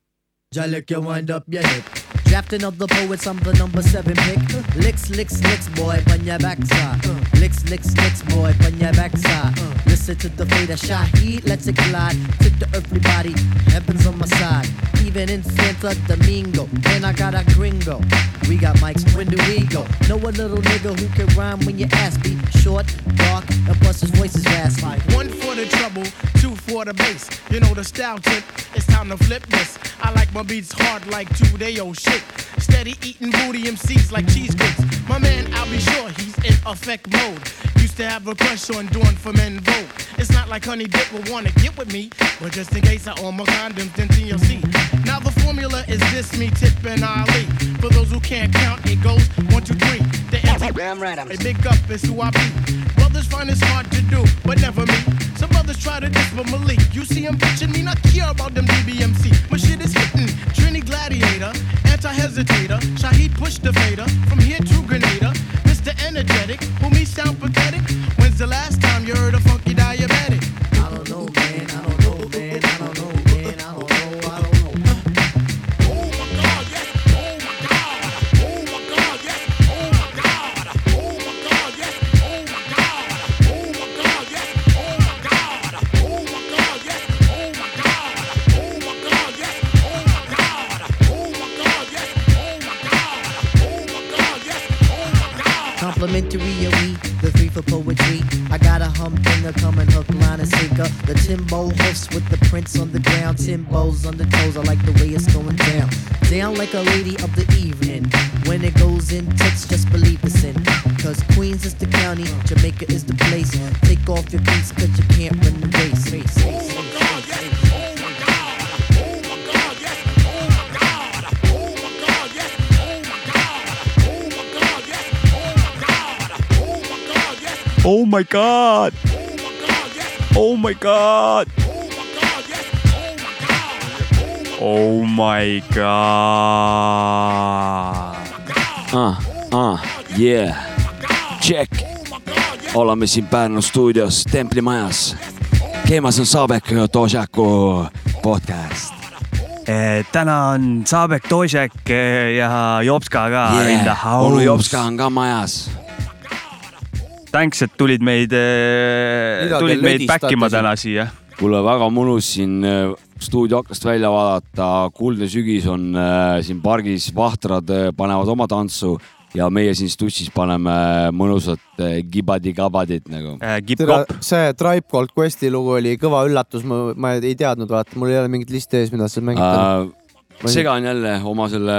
[SPEAKER 24] Jalik, you wind up your hip. Drafting of the poets, I'm the number seven pick. Licks, licks, licks, boy, on your backside. Licks, licks, licks, boy, on your backside. Listen to the fate of Shaheed, let's it collide. Tip the earthly body, heaven's on my side. Even in Santa Domingo, and I got a gringo. We got mics, when do we go? Know a little nigga who can rhyme when your ass be short, dark, and plus his voice is raspy.
[SPEAKER 25] One for the trouble, two for the bass. You know the style tip, it's time to flip this. I like my beats hard like two day old shit. Steady eating booty MCs like cheesecakes. My man, I'll be sure he's in effect mode. Used to have a crush on doing for men vote. It's not like Honey Dip will wanna get with me, but just in case I own my condoms, then TLC. Now the formula is this: me, Tip, and Ali. For those who can't count, it goes one, two, three. The Damn right, I'm a big up is who I be. Brothers find this hard to do, but never me. Some brothers try to diss but Malik. You see him bitching me, not care about them DBMC. My shit is hitting. Trini Gladiator, anti-hesitator. Shaheed push the fader. From here to Grenada. Mr. Energetic, who me sound pathetic. When's the last time you heard a
[SPEAKER 24] Timbos on the toes, I like the way it's going down. Down like a lady of the evening. When it goes in tits, just believe it's in. Cause Queens is the county, Jamaica is the place. Take off your cleats cause you can't run the race. race, race, race.
[SPEAKER 5] Oh my god! Oh my god! Oh my god!
[SPEAKER 3] ah, ah, yeah, check. oleme siin Pärnu stuudios Templimajas. käimas on Saabek ja Tožaku podcast.
[SPEAKER 5] Eh, täna on Saabek Tožek eh, ja Jopska ka in the
[SPEAKER 3] Yeah.
[SPEAKER 5] house.
[SPEAKER 3] onu Jopska on ka majas.
[SPEAKER 5] Thanks, et tulid meid,
[SPEAKER 3] te
[SPEAKER 5] tulid meid backima
[SPEAKER 3] siin?
[SPEAKER 5] täna siia.
[SPEAKER 3] kuule, väga mõnus siin äh, stuudio aknast välja vaadata, kuldne sügis on äh, siin pargis, vahtrad äh, panevad oma tantsu ja meie siin stussis paneme mõnusat äh, gibadi-gabadit nagu.
[SPEAKER 4] tere, see Tribe Called Questi lugu oli kõva üllatus, ma, ma ei teadnud, vaata, mul ei ole mingit listi ees, mida sa mängid.
[SPEAKER 3] Äh, segan jälle oma selle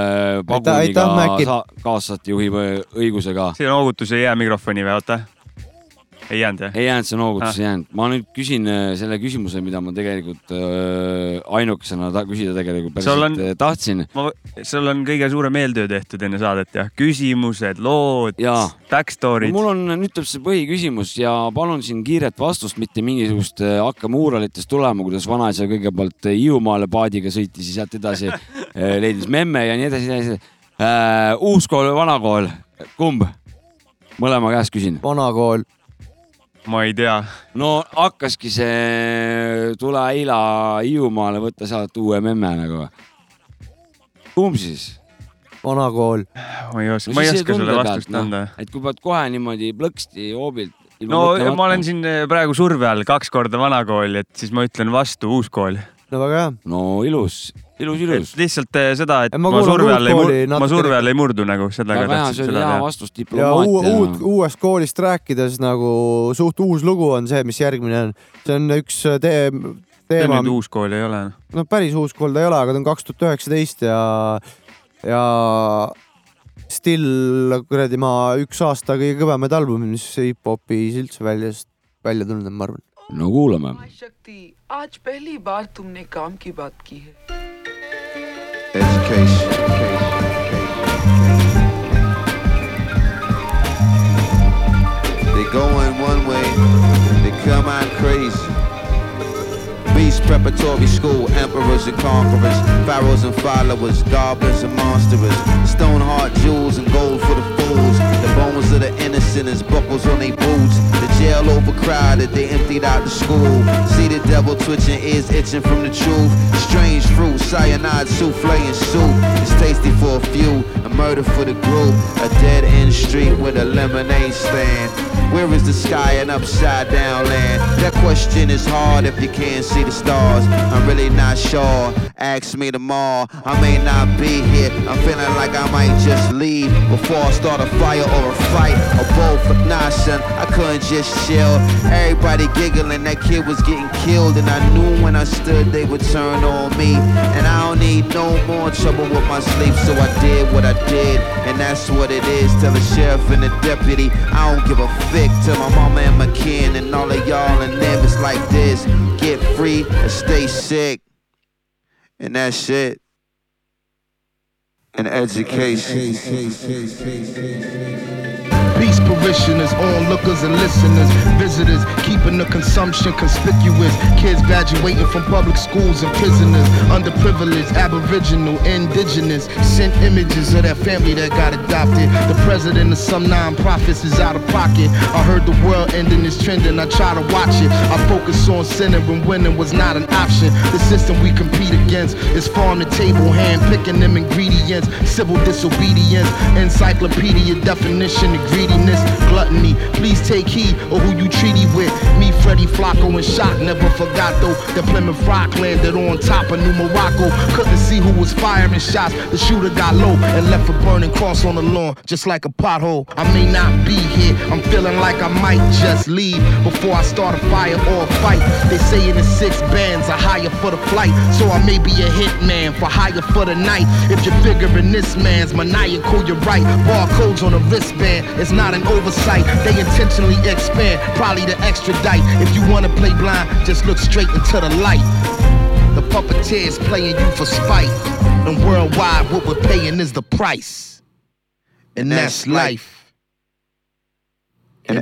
[SPEAKER 3] paguniga kaassaatejuhi õigusega.
[SPEAKER 5] see noogutus ei jää mikrofoni või, oota? Ei jäänud jah?
[SPEAKER 3] ei jäänud, see noogutus
[SPEAKER 5] Ah.
[SPEAKER 3] ei jäänud. ma nüüd küsin äh, selle küsimuse, mida ma tegelikult äh, ainukesena ta küsida tegelikult
[SPEAKER 5] sul on
[SPEAKER 3] päriselt äh,, tahtsin.
[SPEAKER 5] sul on kõige suurem eeltöö tehtud enne saadet jah, küsimused, lood, backstory'd.
[SPEAKER 3] mul on nüüd tuleb see põhiküsimus ja palun siin kiiret vastust, mitte mingisugust äh, hakkame huuralitest tulema, kuidas vanaisa kõigepealt Hiiumaale paadiga sõitis ja sealt edasi äh, leidis memme ja nii edasi, nii edasi. uus kool või vana kool, kumb? mõlema käest küsin.
[SPEAKER 4] vana kool.
[SPEAKER 5] Ma ei tea.
[SPEAKER 3] no hakkaski see tule Eila Hiiumaale, võtta sealt uue memme nagu. kumb siis?
[SPEAKER 4] vana kool.
[SPEAKER 5] ma ei oska, ma ei oska sulle vastust anda.
[SPEAKER 3] et kui pead kohe niimoodi plõksti hoobilt.
[SPEAKER 5] no ma olen siin eh, praegu surve all kaks korda vanakool, et siis ma ütlen vastu uus kool.
[SPEAKER 4] No väga hea.
[SPEAKER 3] no ilus, ilus, ilus.
[SPEAKER 5] lihtsalt eh, seda, et
[SPEAKER 4] ma
[SPEAKER 5] ma, ma surve all ei murdu, ma surve all ei murdu nagu sellega
[SPEAKER 3] Väga hea, see oli
[SPEAKER 5] seda
[SPEAKER 3] hea vastus,
[SPEAKER 4] ja
[SPEAKER 3] diplomaatia.
[SPEAKER 4] uut, uuest koolist rääkides nagu suht uus lugu on see, mis järgmine on. see on üks te
[SPEAKER 5] see
[SPEAKER 4] teema
[SPEAKER 5] nüüd, uus kool ei ole.
[SPEAKER 4] no päris uus kool ta ei ole, aga ta on kaks tuhat üheksateist ja, ja Still kuradi ma üks aasta kõige kõvemaid albumeid, mis hip-hopis üldse välja, välja tulnud on, ma arvan.
[SPEAKER 3] no kuulame.
[SPEAKER 26] आज पहली बार तुमने काम की बात की है
[SPEAKER 27] Education. They go in one way, they come out crazy. Preparatory school, emperors and conquerors, pharaohs and followers, goblins and monsters, stone heart jewels and gold for the fools. The bones of the innocent is buckles on their boots. The jail overcrowded, they emptied out the school. See the devil twitching, ears itching from the truth. Strange fruit, cyanide, souffle and soup. It's tasty for a few, a murder for the group. A dead end street with a lemonade stand. Where is the sky and upside down land? That question is hard if you can't see the stars. I'm really not sure. Ask me tomorrow. I may not be here. I'm feeling like I might just leave before I start a fire or a fight or both. Nah, son, I couldn't just chill. Everybody giggling, that kid was getting killed, and I knew when I stood they would turn on me. And I don't need no more trouble with my sleep, so I did what I did, and that's what it is. Tell the sheriff and the deputy, I don't give a fick. Tell my mama and my kin and all of y'all and them, it's like this: get free or stay sick, and that's it. And education.
[SPEAKER 19] Parishioners, onlookers and listeners, visitors, keeping the consumption conspicuous. Kids graduating from public schools and prisoners, underprivileged, aboriginal, indigenous, sent images of that family that got adopted. The president of some non-profits is out of pocket. I heard the world ending is trending, I try to watch it. I focus on sinning when winning was not an option. The system we compete against is farm to table, hand picking them ingredients, civil disobedience, encyclopedia definition of greediness, gluttony. Please take heed of who you treaty with. Flacco, and Shock never forgot though. The Plymouth Rock landed on top of New Morocco. Couldn't see who was firing shots. The shooter got low and left a burning cross on the lawn, just like a pothole. I may not be here. I'm feeling like I might just leave before I start a fire or a fight. They say in the six bands I higher for the flight, so I may be a hitman for hire for the night. If you're figuring this man's maniacal, you're right. Barcodes on a wristband, it's not an oversight. They intentionally expand, probably to extradite. If you wanna play blind, just look straight into the light. The puppeteers playing you for spite. And worldwide, what we're paying is the price. And that's life.
[SPEAKER 27] And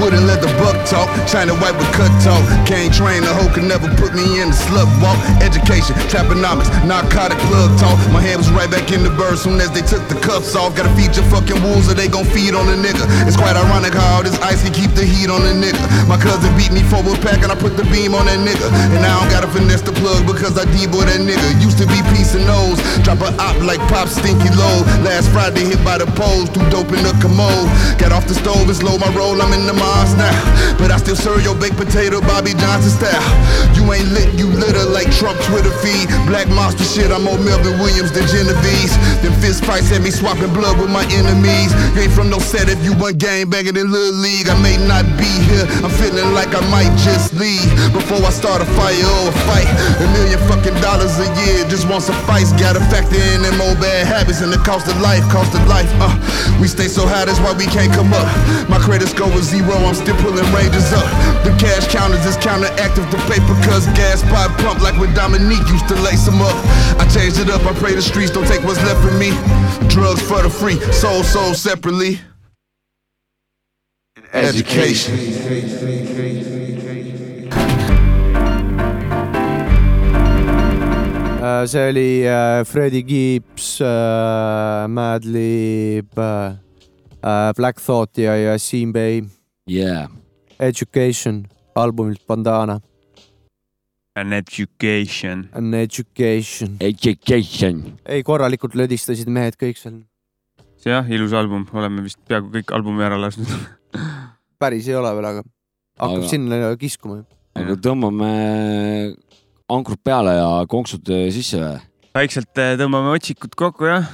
[SPEAKER 28] Wouldn't let the buck talk, China white with cut talk. Can't train a hoe, could never put me in the slut walk. Education, traponomics, narcotic plug talk. My hand was right back in the bird soon as they took the cuffs off. Gotta feed your fucking wolves or they gon' feed on the nigga. It's quite ironic how all this ice can keep the heat on the nigga. My cousin beat me for a pack and I put the beam on that nigga. And now I don't gotta finesse the plug because I D-boy that nigga. Used to be peace and nose, drop a op like pop stinky low. Last Friday hit by the poles, threw dope in the commode. Got off the stove and slow my roll, I'm in the Now. But I still serve your baked potato, Bobby Johnson style. You ain't lit, you litter like Trump Twitter feed. Black monster shit, I'm more Melvin Williams than Genovese. Them fist fights had me swapping blood with my enemies. Ain't from no set if you want game banging in Little League. I may not be here, I'm feeling like I might just leave. Before I start a fire or a fight. A million fucking dollars a year just won't suffice. Gotta factor in them old bad habits and the cost of life, cost of life. Uh, we stay so high, that's why we can't come up. My credit score was zero, I'm still pulling ranges up. The cash counters is counteractive to paper, cause gas pipe pump like when Dominique used to lace them up. I changed it up, I pray the streets don't take what's left from me. Drugs for the free, soul sold separately. Education.
[SPEAKER 4] Äh, see oli äh, uh, Freddie Gibbs uh, äh,, Madlib äh,, äh, Black Thought ja Yassine Bey
[SPEAKER 3] yeah..
[SPEAKER 4] Education albumilt Bandana.
[SPEAKER 5] An education.
[SPEAKER 4] An education.
[SPEAKER 3] Education.
[SPEAKER 4] ei, korralikult lödistasid mehed kõik seal.
[SPEAKER 5] see jah, ilus album, oleme vist peaaegu kõik albumi ära lasknud.
[SPEAKER 4] päris ei ole veel, aga hakkab
[SPEAKER 3] Aga-
[SPEAKER 4] sinna kiskuma.
[SPEAKER 3] aga tõmbame ankrud peale ja konksud äh, sisse või?
[SPEAKER 5] vaikselt äh, tõmbame otsikud kokku jah.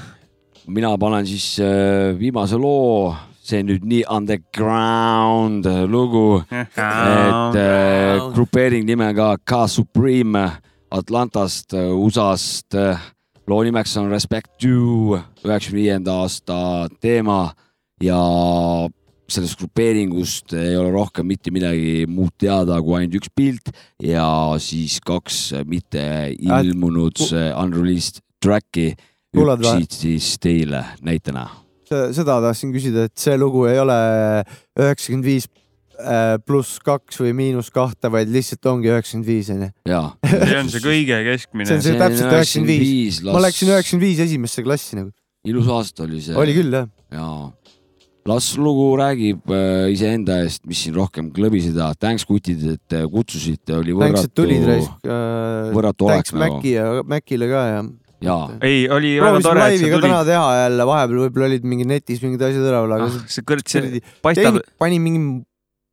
[SPEAKER 3] mina panen siis äh, viimase loo, see nüüd nii underground lugu, et äh, grupeering nimega K Supreme Atlantast, USA-st. loo nimeks on Respect You, üheksakümne viienda aasta teema ja sellest grupeeringust ei ole rohkem mitte midagi muud teada kui ainult üks pilt ja siis kaks mitte ilmunud unreleased track'i. Üks siit siis teile näitena.
[SPEAKER 4] Seda tahtsin küsida, et see lugu ei ole üheksakümmend viis äh, pluss kaks või miinus kahte, vaid lihtsalt ongi üheksakümmend viis onju.
[SPEAKER 3] jaa.
[SPEAKER 5] see on see kõige keskmine.
[SPEAKER 4] see on see täpselt üheksakümmend viis. ma läksin üheksakümmend viis esimesse klassi nagu.
[SPEAKER 3] ilus aasta oli see.
[SPEAKER 4] oli küll jah.
[SPEAKER 3] jaa. las lugu räägib äh, iseenda eest, mis siin rohkem klõbiseda. Thanks kutid, et äh, kutsusite, oli
[SPEAKER 4] tänks, et
[SPEAKER 3] võrratu
[SPEAKER 4] tulid, raisk äh,.
[SPEAKER 3] võrratu olek
[SPEAKER 4] tänks
[SPEAKER 3] nagu.
[SPEAKER 4] Mäkki ja Mäkile ka ja.
[SPEAKER 3] jaa.
[SPEAKER 5] ei, oli väga tore, et
[SPEAKER 4] laivi
[SPEAKER 5] sa
[SPEAKER 4] ka täna teha jälle, vahepeal võib-olla olid mingid netis mingid asjad üleval, aga
[SPEAKER 5] Ah, see kõrts, see paistab,
[SPEAKER 4] tehnik pani mingi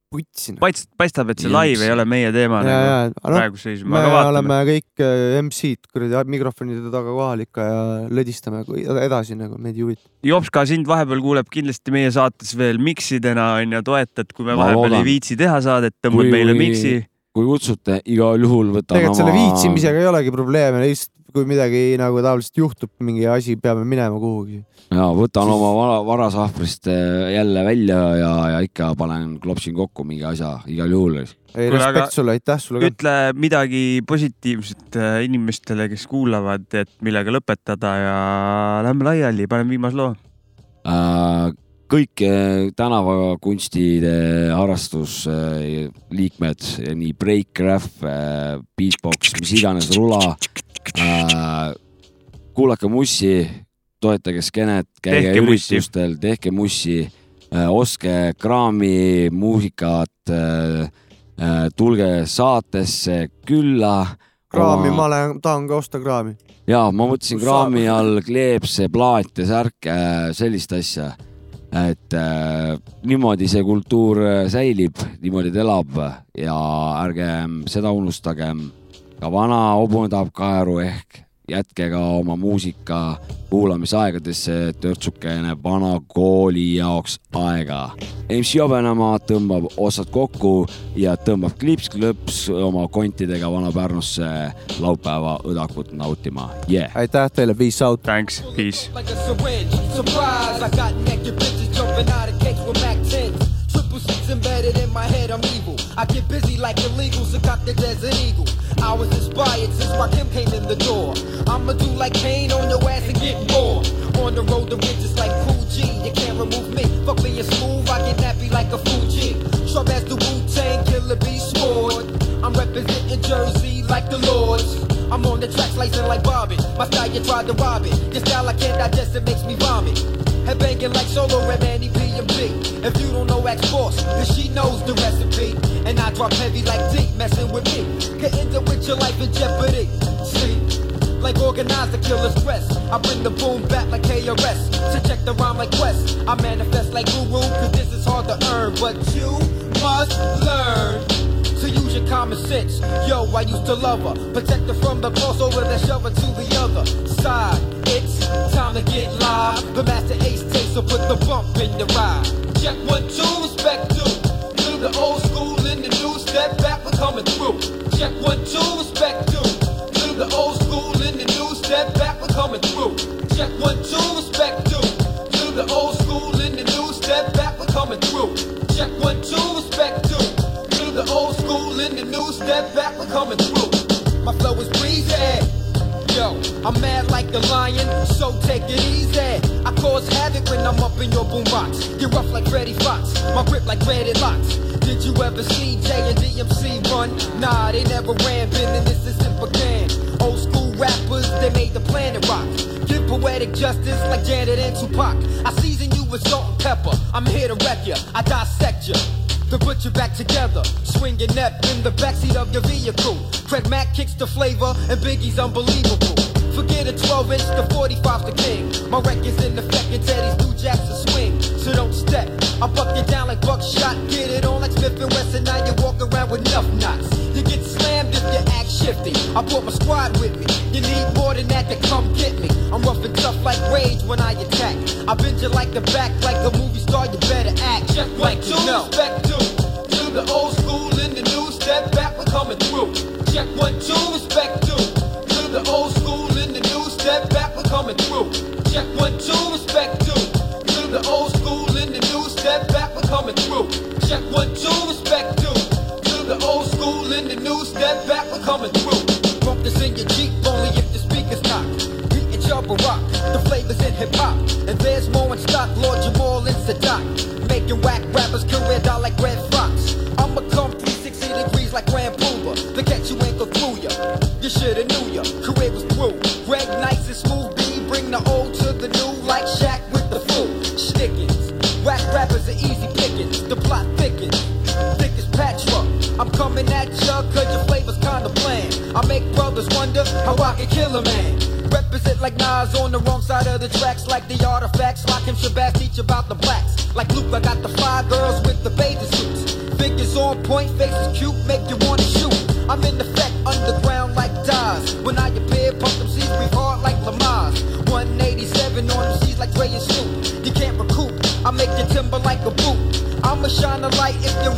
[SPEAKER 4] putsi.
[SPEAKER 5] paistab, paistab, et see live ei ole meie teema
[SPEAKER 4] ja, ja
[SPEAKER 5] nagu,
[SPEAKER 4] no,
[SPEAKER 5] praegu seis,
[SPEAKER 4] me
[SPEAKER 5] aga vaatame.
[SPEAKER 4] oleme kõik äh, MC-d kuradi mikrofonide taga kohal ikka ja lõdistame kui- edasi nagu, meid ei huvita.
[SPEAKER 5] Jopska, sind vahepeal kuuleb kindlasti meie saates veel miksidena onju, toetad, kui me
[SPEAKER 3] Ma
[SPEAKER 5] vahepeal
[SPEAKER 3] loodan.
[SPEAKER 5] ei viitsi teha saadet, tõmbad meile miksi.
[SPEAKER 3] kui kutsute, igal juhul võtan
[SPEAKER 4] tegelikult selle
[SPEAKER 3] oma
[SPEAKER 4] viitsimisega ei olegi probleeme, lihtsalt kui midagi nagu taoliselt juhtub, mingi asi, peame minema kuhugi.
[SPEAKER 3] ja võtan oma vara, varasahvrist äh, jälle välja ja, ja ikka panen, klopsin kokku mingi asja igal juhul.
[SPEAKER 4] ei, respekt sulle, aitäh sulle ka.
[SPEAKER 5] ütle midagi positiivset äh, inimestele, kes kuulavad, et millega lõpetada ja lähme laiali, paneme viimase loo.
[SPEAKER 3] Äh, kõik äh, tänavakunstide harrastusliikmed, nii break, rähv, beatbox, mis iganes, rula. Kuulake mussi, toetage skeenet, käige
[SPEAKER 5] Tehke mussi.
[SPEAKER 3] üritustel, tehke mussi, ostke kraami, muusikat, tulge saatesse külla.
[SPEAKER 4] kraami, ma olen, tahan ka osta kraami.
[SPEAKER 3] ja ma mõtlesin kraami all kleepse, plaat ja särk, sellist asja. et äh, niimoodi see kultuur äh, säilib, niimoodi ta elab ja ärgem seda unustagem. Ka vana hobune tahab kaeru ehk jätke ka oma muusika kuulamisaegadesse törtsukene vana kooli jaoks aega. MC Jobenemaa tõmbab otsad kokku ja tõmbab klips-klõps oma kontidega Vana-Pärnusse laupäeva õdakut nautima yeah..
[SPEAKER 4] aitäh teile, peace out.
[SPEAKER 5] Thanks, peace.
[SPEAKER 10] like a syringe. Surprise, I got naked bitches jumping out of cakes with Mac 10. Triple six embedded in my head, I'm evil. I get busy like illegals who got the desert eagle. I was inspired since Rakim came in the door. I'ma do like Kane on your ass and get more. On the road to riches like G, you can't remove me. Fuck me being smooth, I get nappy like a Fuji. Sharp as the Wu Tang, killer be sword. I'm representing Jersey like the Lords. I'm on the track slicing like Bobby. My style you tried to rob it. Your style I can't digest, it makes me vomit. Headbanging like solo and Manny B and B. If you don't know X Force, then she knows the recipe. And I drop heavy like deep, messing with me. Could end up with your life in jeopardy. See? Like organized to kill the stress. I bring the boom back like KRS. To check the rhyme like Quest. I manifest like Guru, cause this is hard to earn. But you must learn to use your common sense. Yo, I used to love her. Protect her from the crossover that shove her to the other side. It's time to get live. The master ace takes so put the bump in the ride. Check one, two, respect two. To the old school and the new step back, we're coming through. Check one, two, respect two. To the old school and the new step back, we're coming through. Check one, two, respect two. To the old school and the new step back, we're coming through. Check one, two, respect two. To the new step back, we're coming through. My flow is breezy. Yo, I'm mad like the lion, so take it easy. I cause havoc when I'm up in your boombox. Get rough like Freddy Fox, my grip like Reddit locks. Did you ever see J and DMC run? Nah, they never ran, in this since it began. Old school rappers, they made the planet rock. Give poetic justice like Janet and Tupac. I season you with salt and pepper. I'm here to wreck ya, I dissect ya. To put you back together, swing your neck in the backseat of your vehicle. Craig Mack kicks the flavor, and Biggie's unbelievable. Forget a 12 inch, the 45's the king. My record's in effect, and Teddy's new jacks a swing. So don't step, I buck you down like buckshot. Get it on like Smith and Wesson, now you walk around with enough knots. You get slammed if you act shifty. I brought my squad with me. You need more than that to come get me. I'm rough and tough like rage when I attack. I bend you like the back, like a movie star, you better act. Check like you know. Respect to, to the old school and the new step back, we're coming through. Check one, two, respect to, to the old school and the new step back, we're coming through. Check one, two, respect to, to the old school and the new step back, we're coming through. Check one, two, respect to, to the old school and the new step back, we're coming through. Bump this in your Jeep only if the speakers knock. Beating Jabba Rock, the flavors in hip hop. And there's more in stock, Lord Jamal and Sadat. Making whack rappers career die like Red Fox brand prover. Catch you ankle through ya. You shoulda knew ya. Career was through. Red Nice and Smooth B bring the old to the new like Shaq with the flu. Stickins. Rap rappers are easy pickings. The plot thickens. Thick as patchwork. I'm coming at ya cause your flavor's kinda bland. I make brothers wonder how I can kill a man. Represent like Nas on the wrong side of the tracks, like the artifacts. Lock him Shabazz, teach about the blacks. Like Luke, I got the five girls. Shine a light if your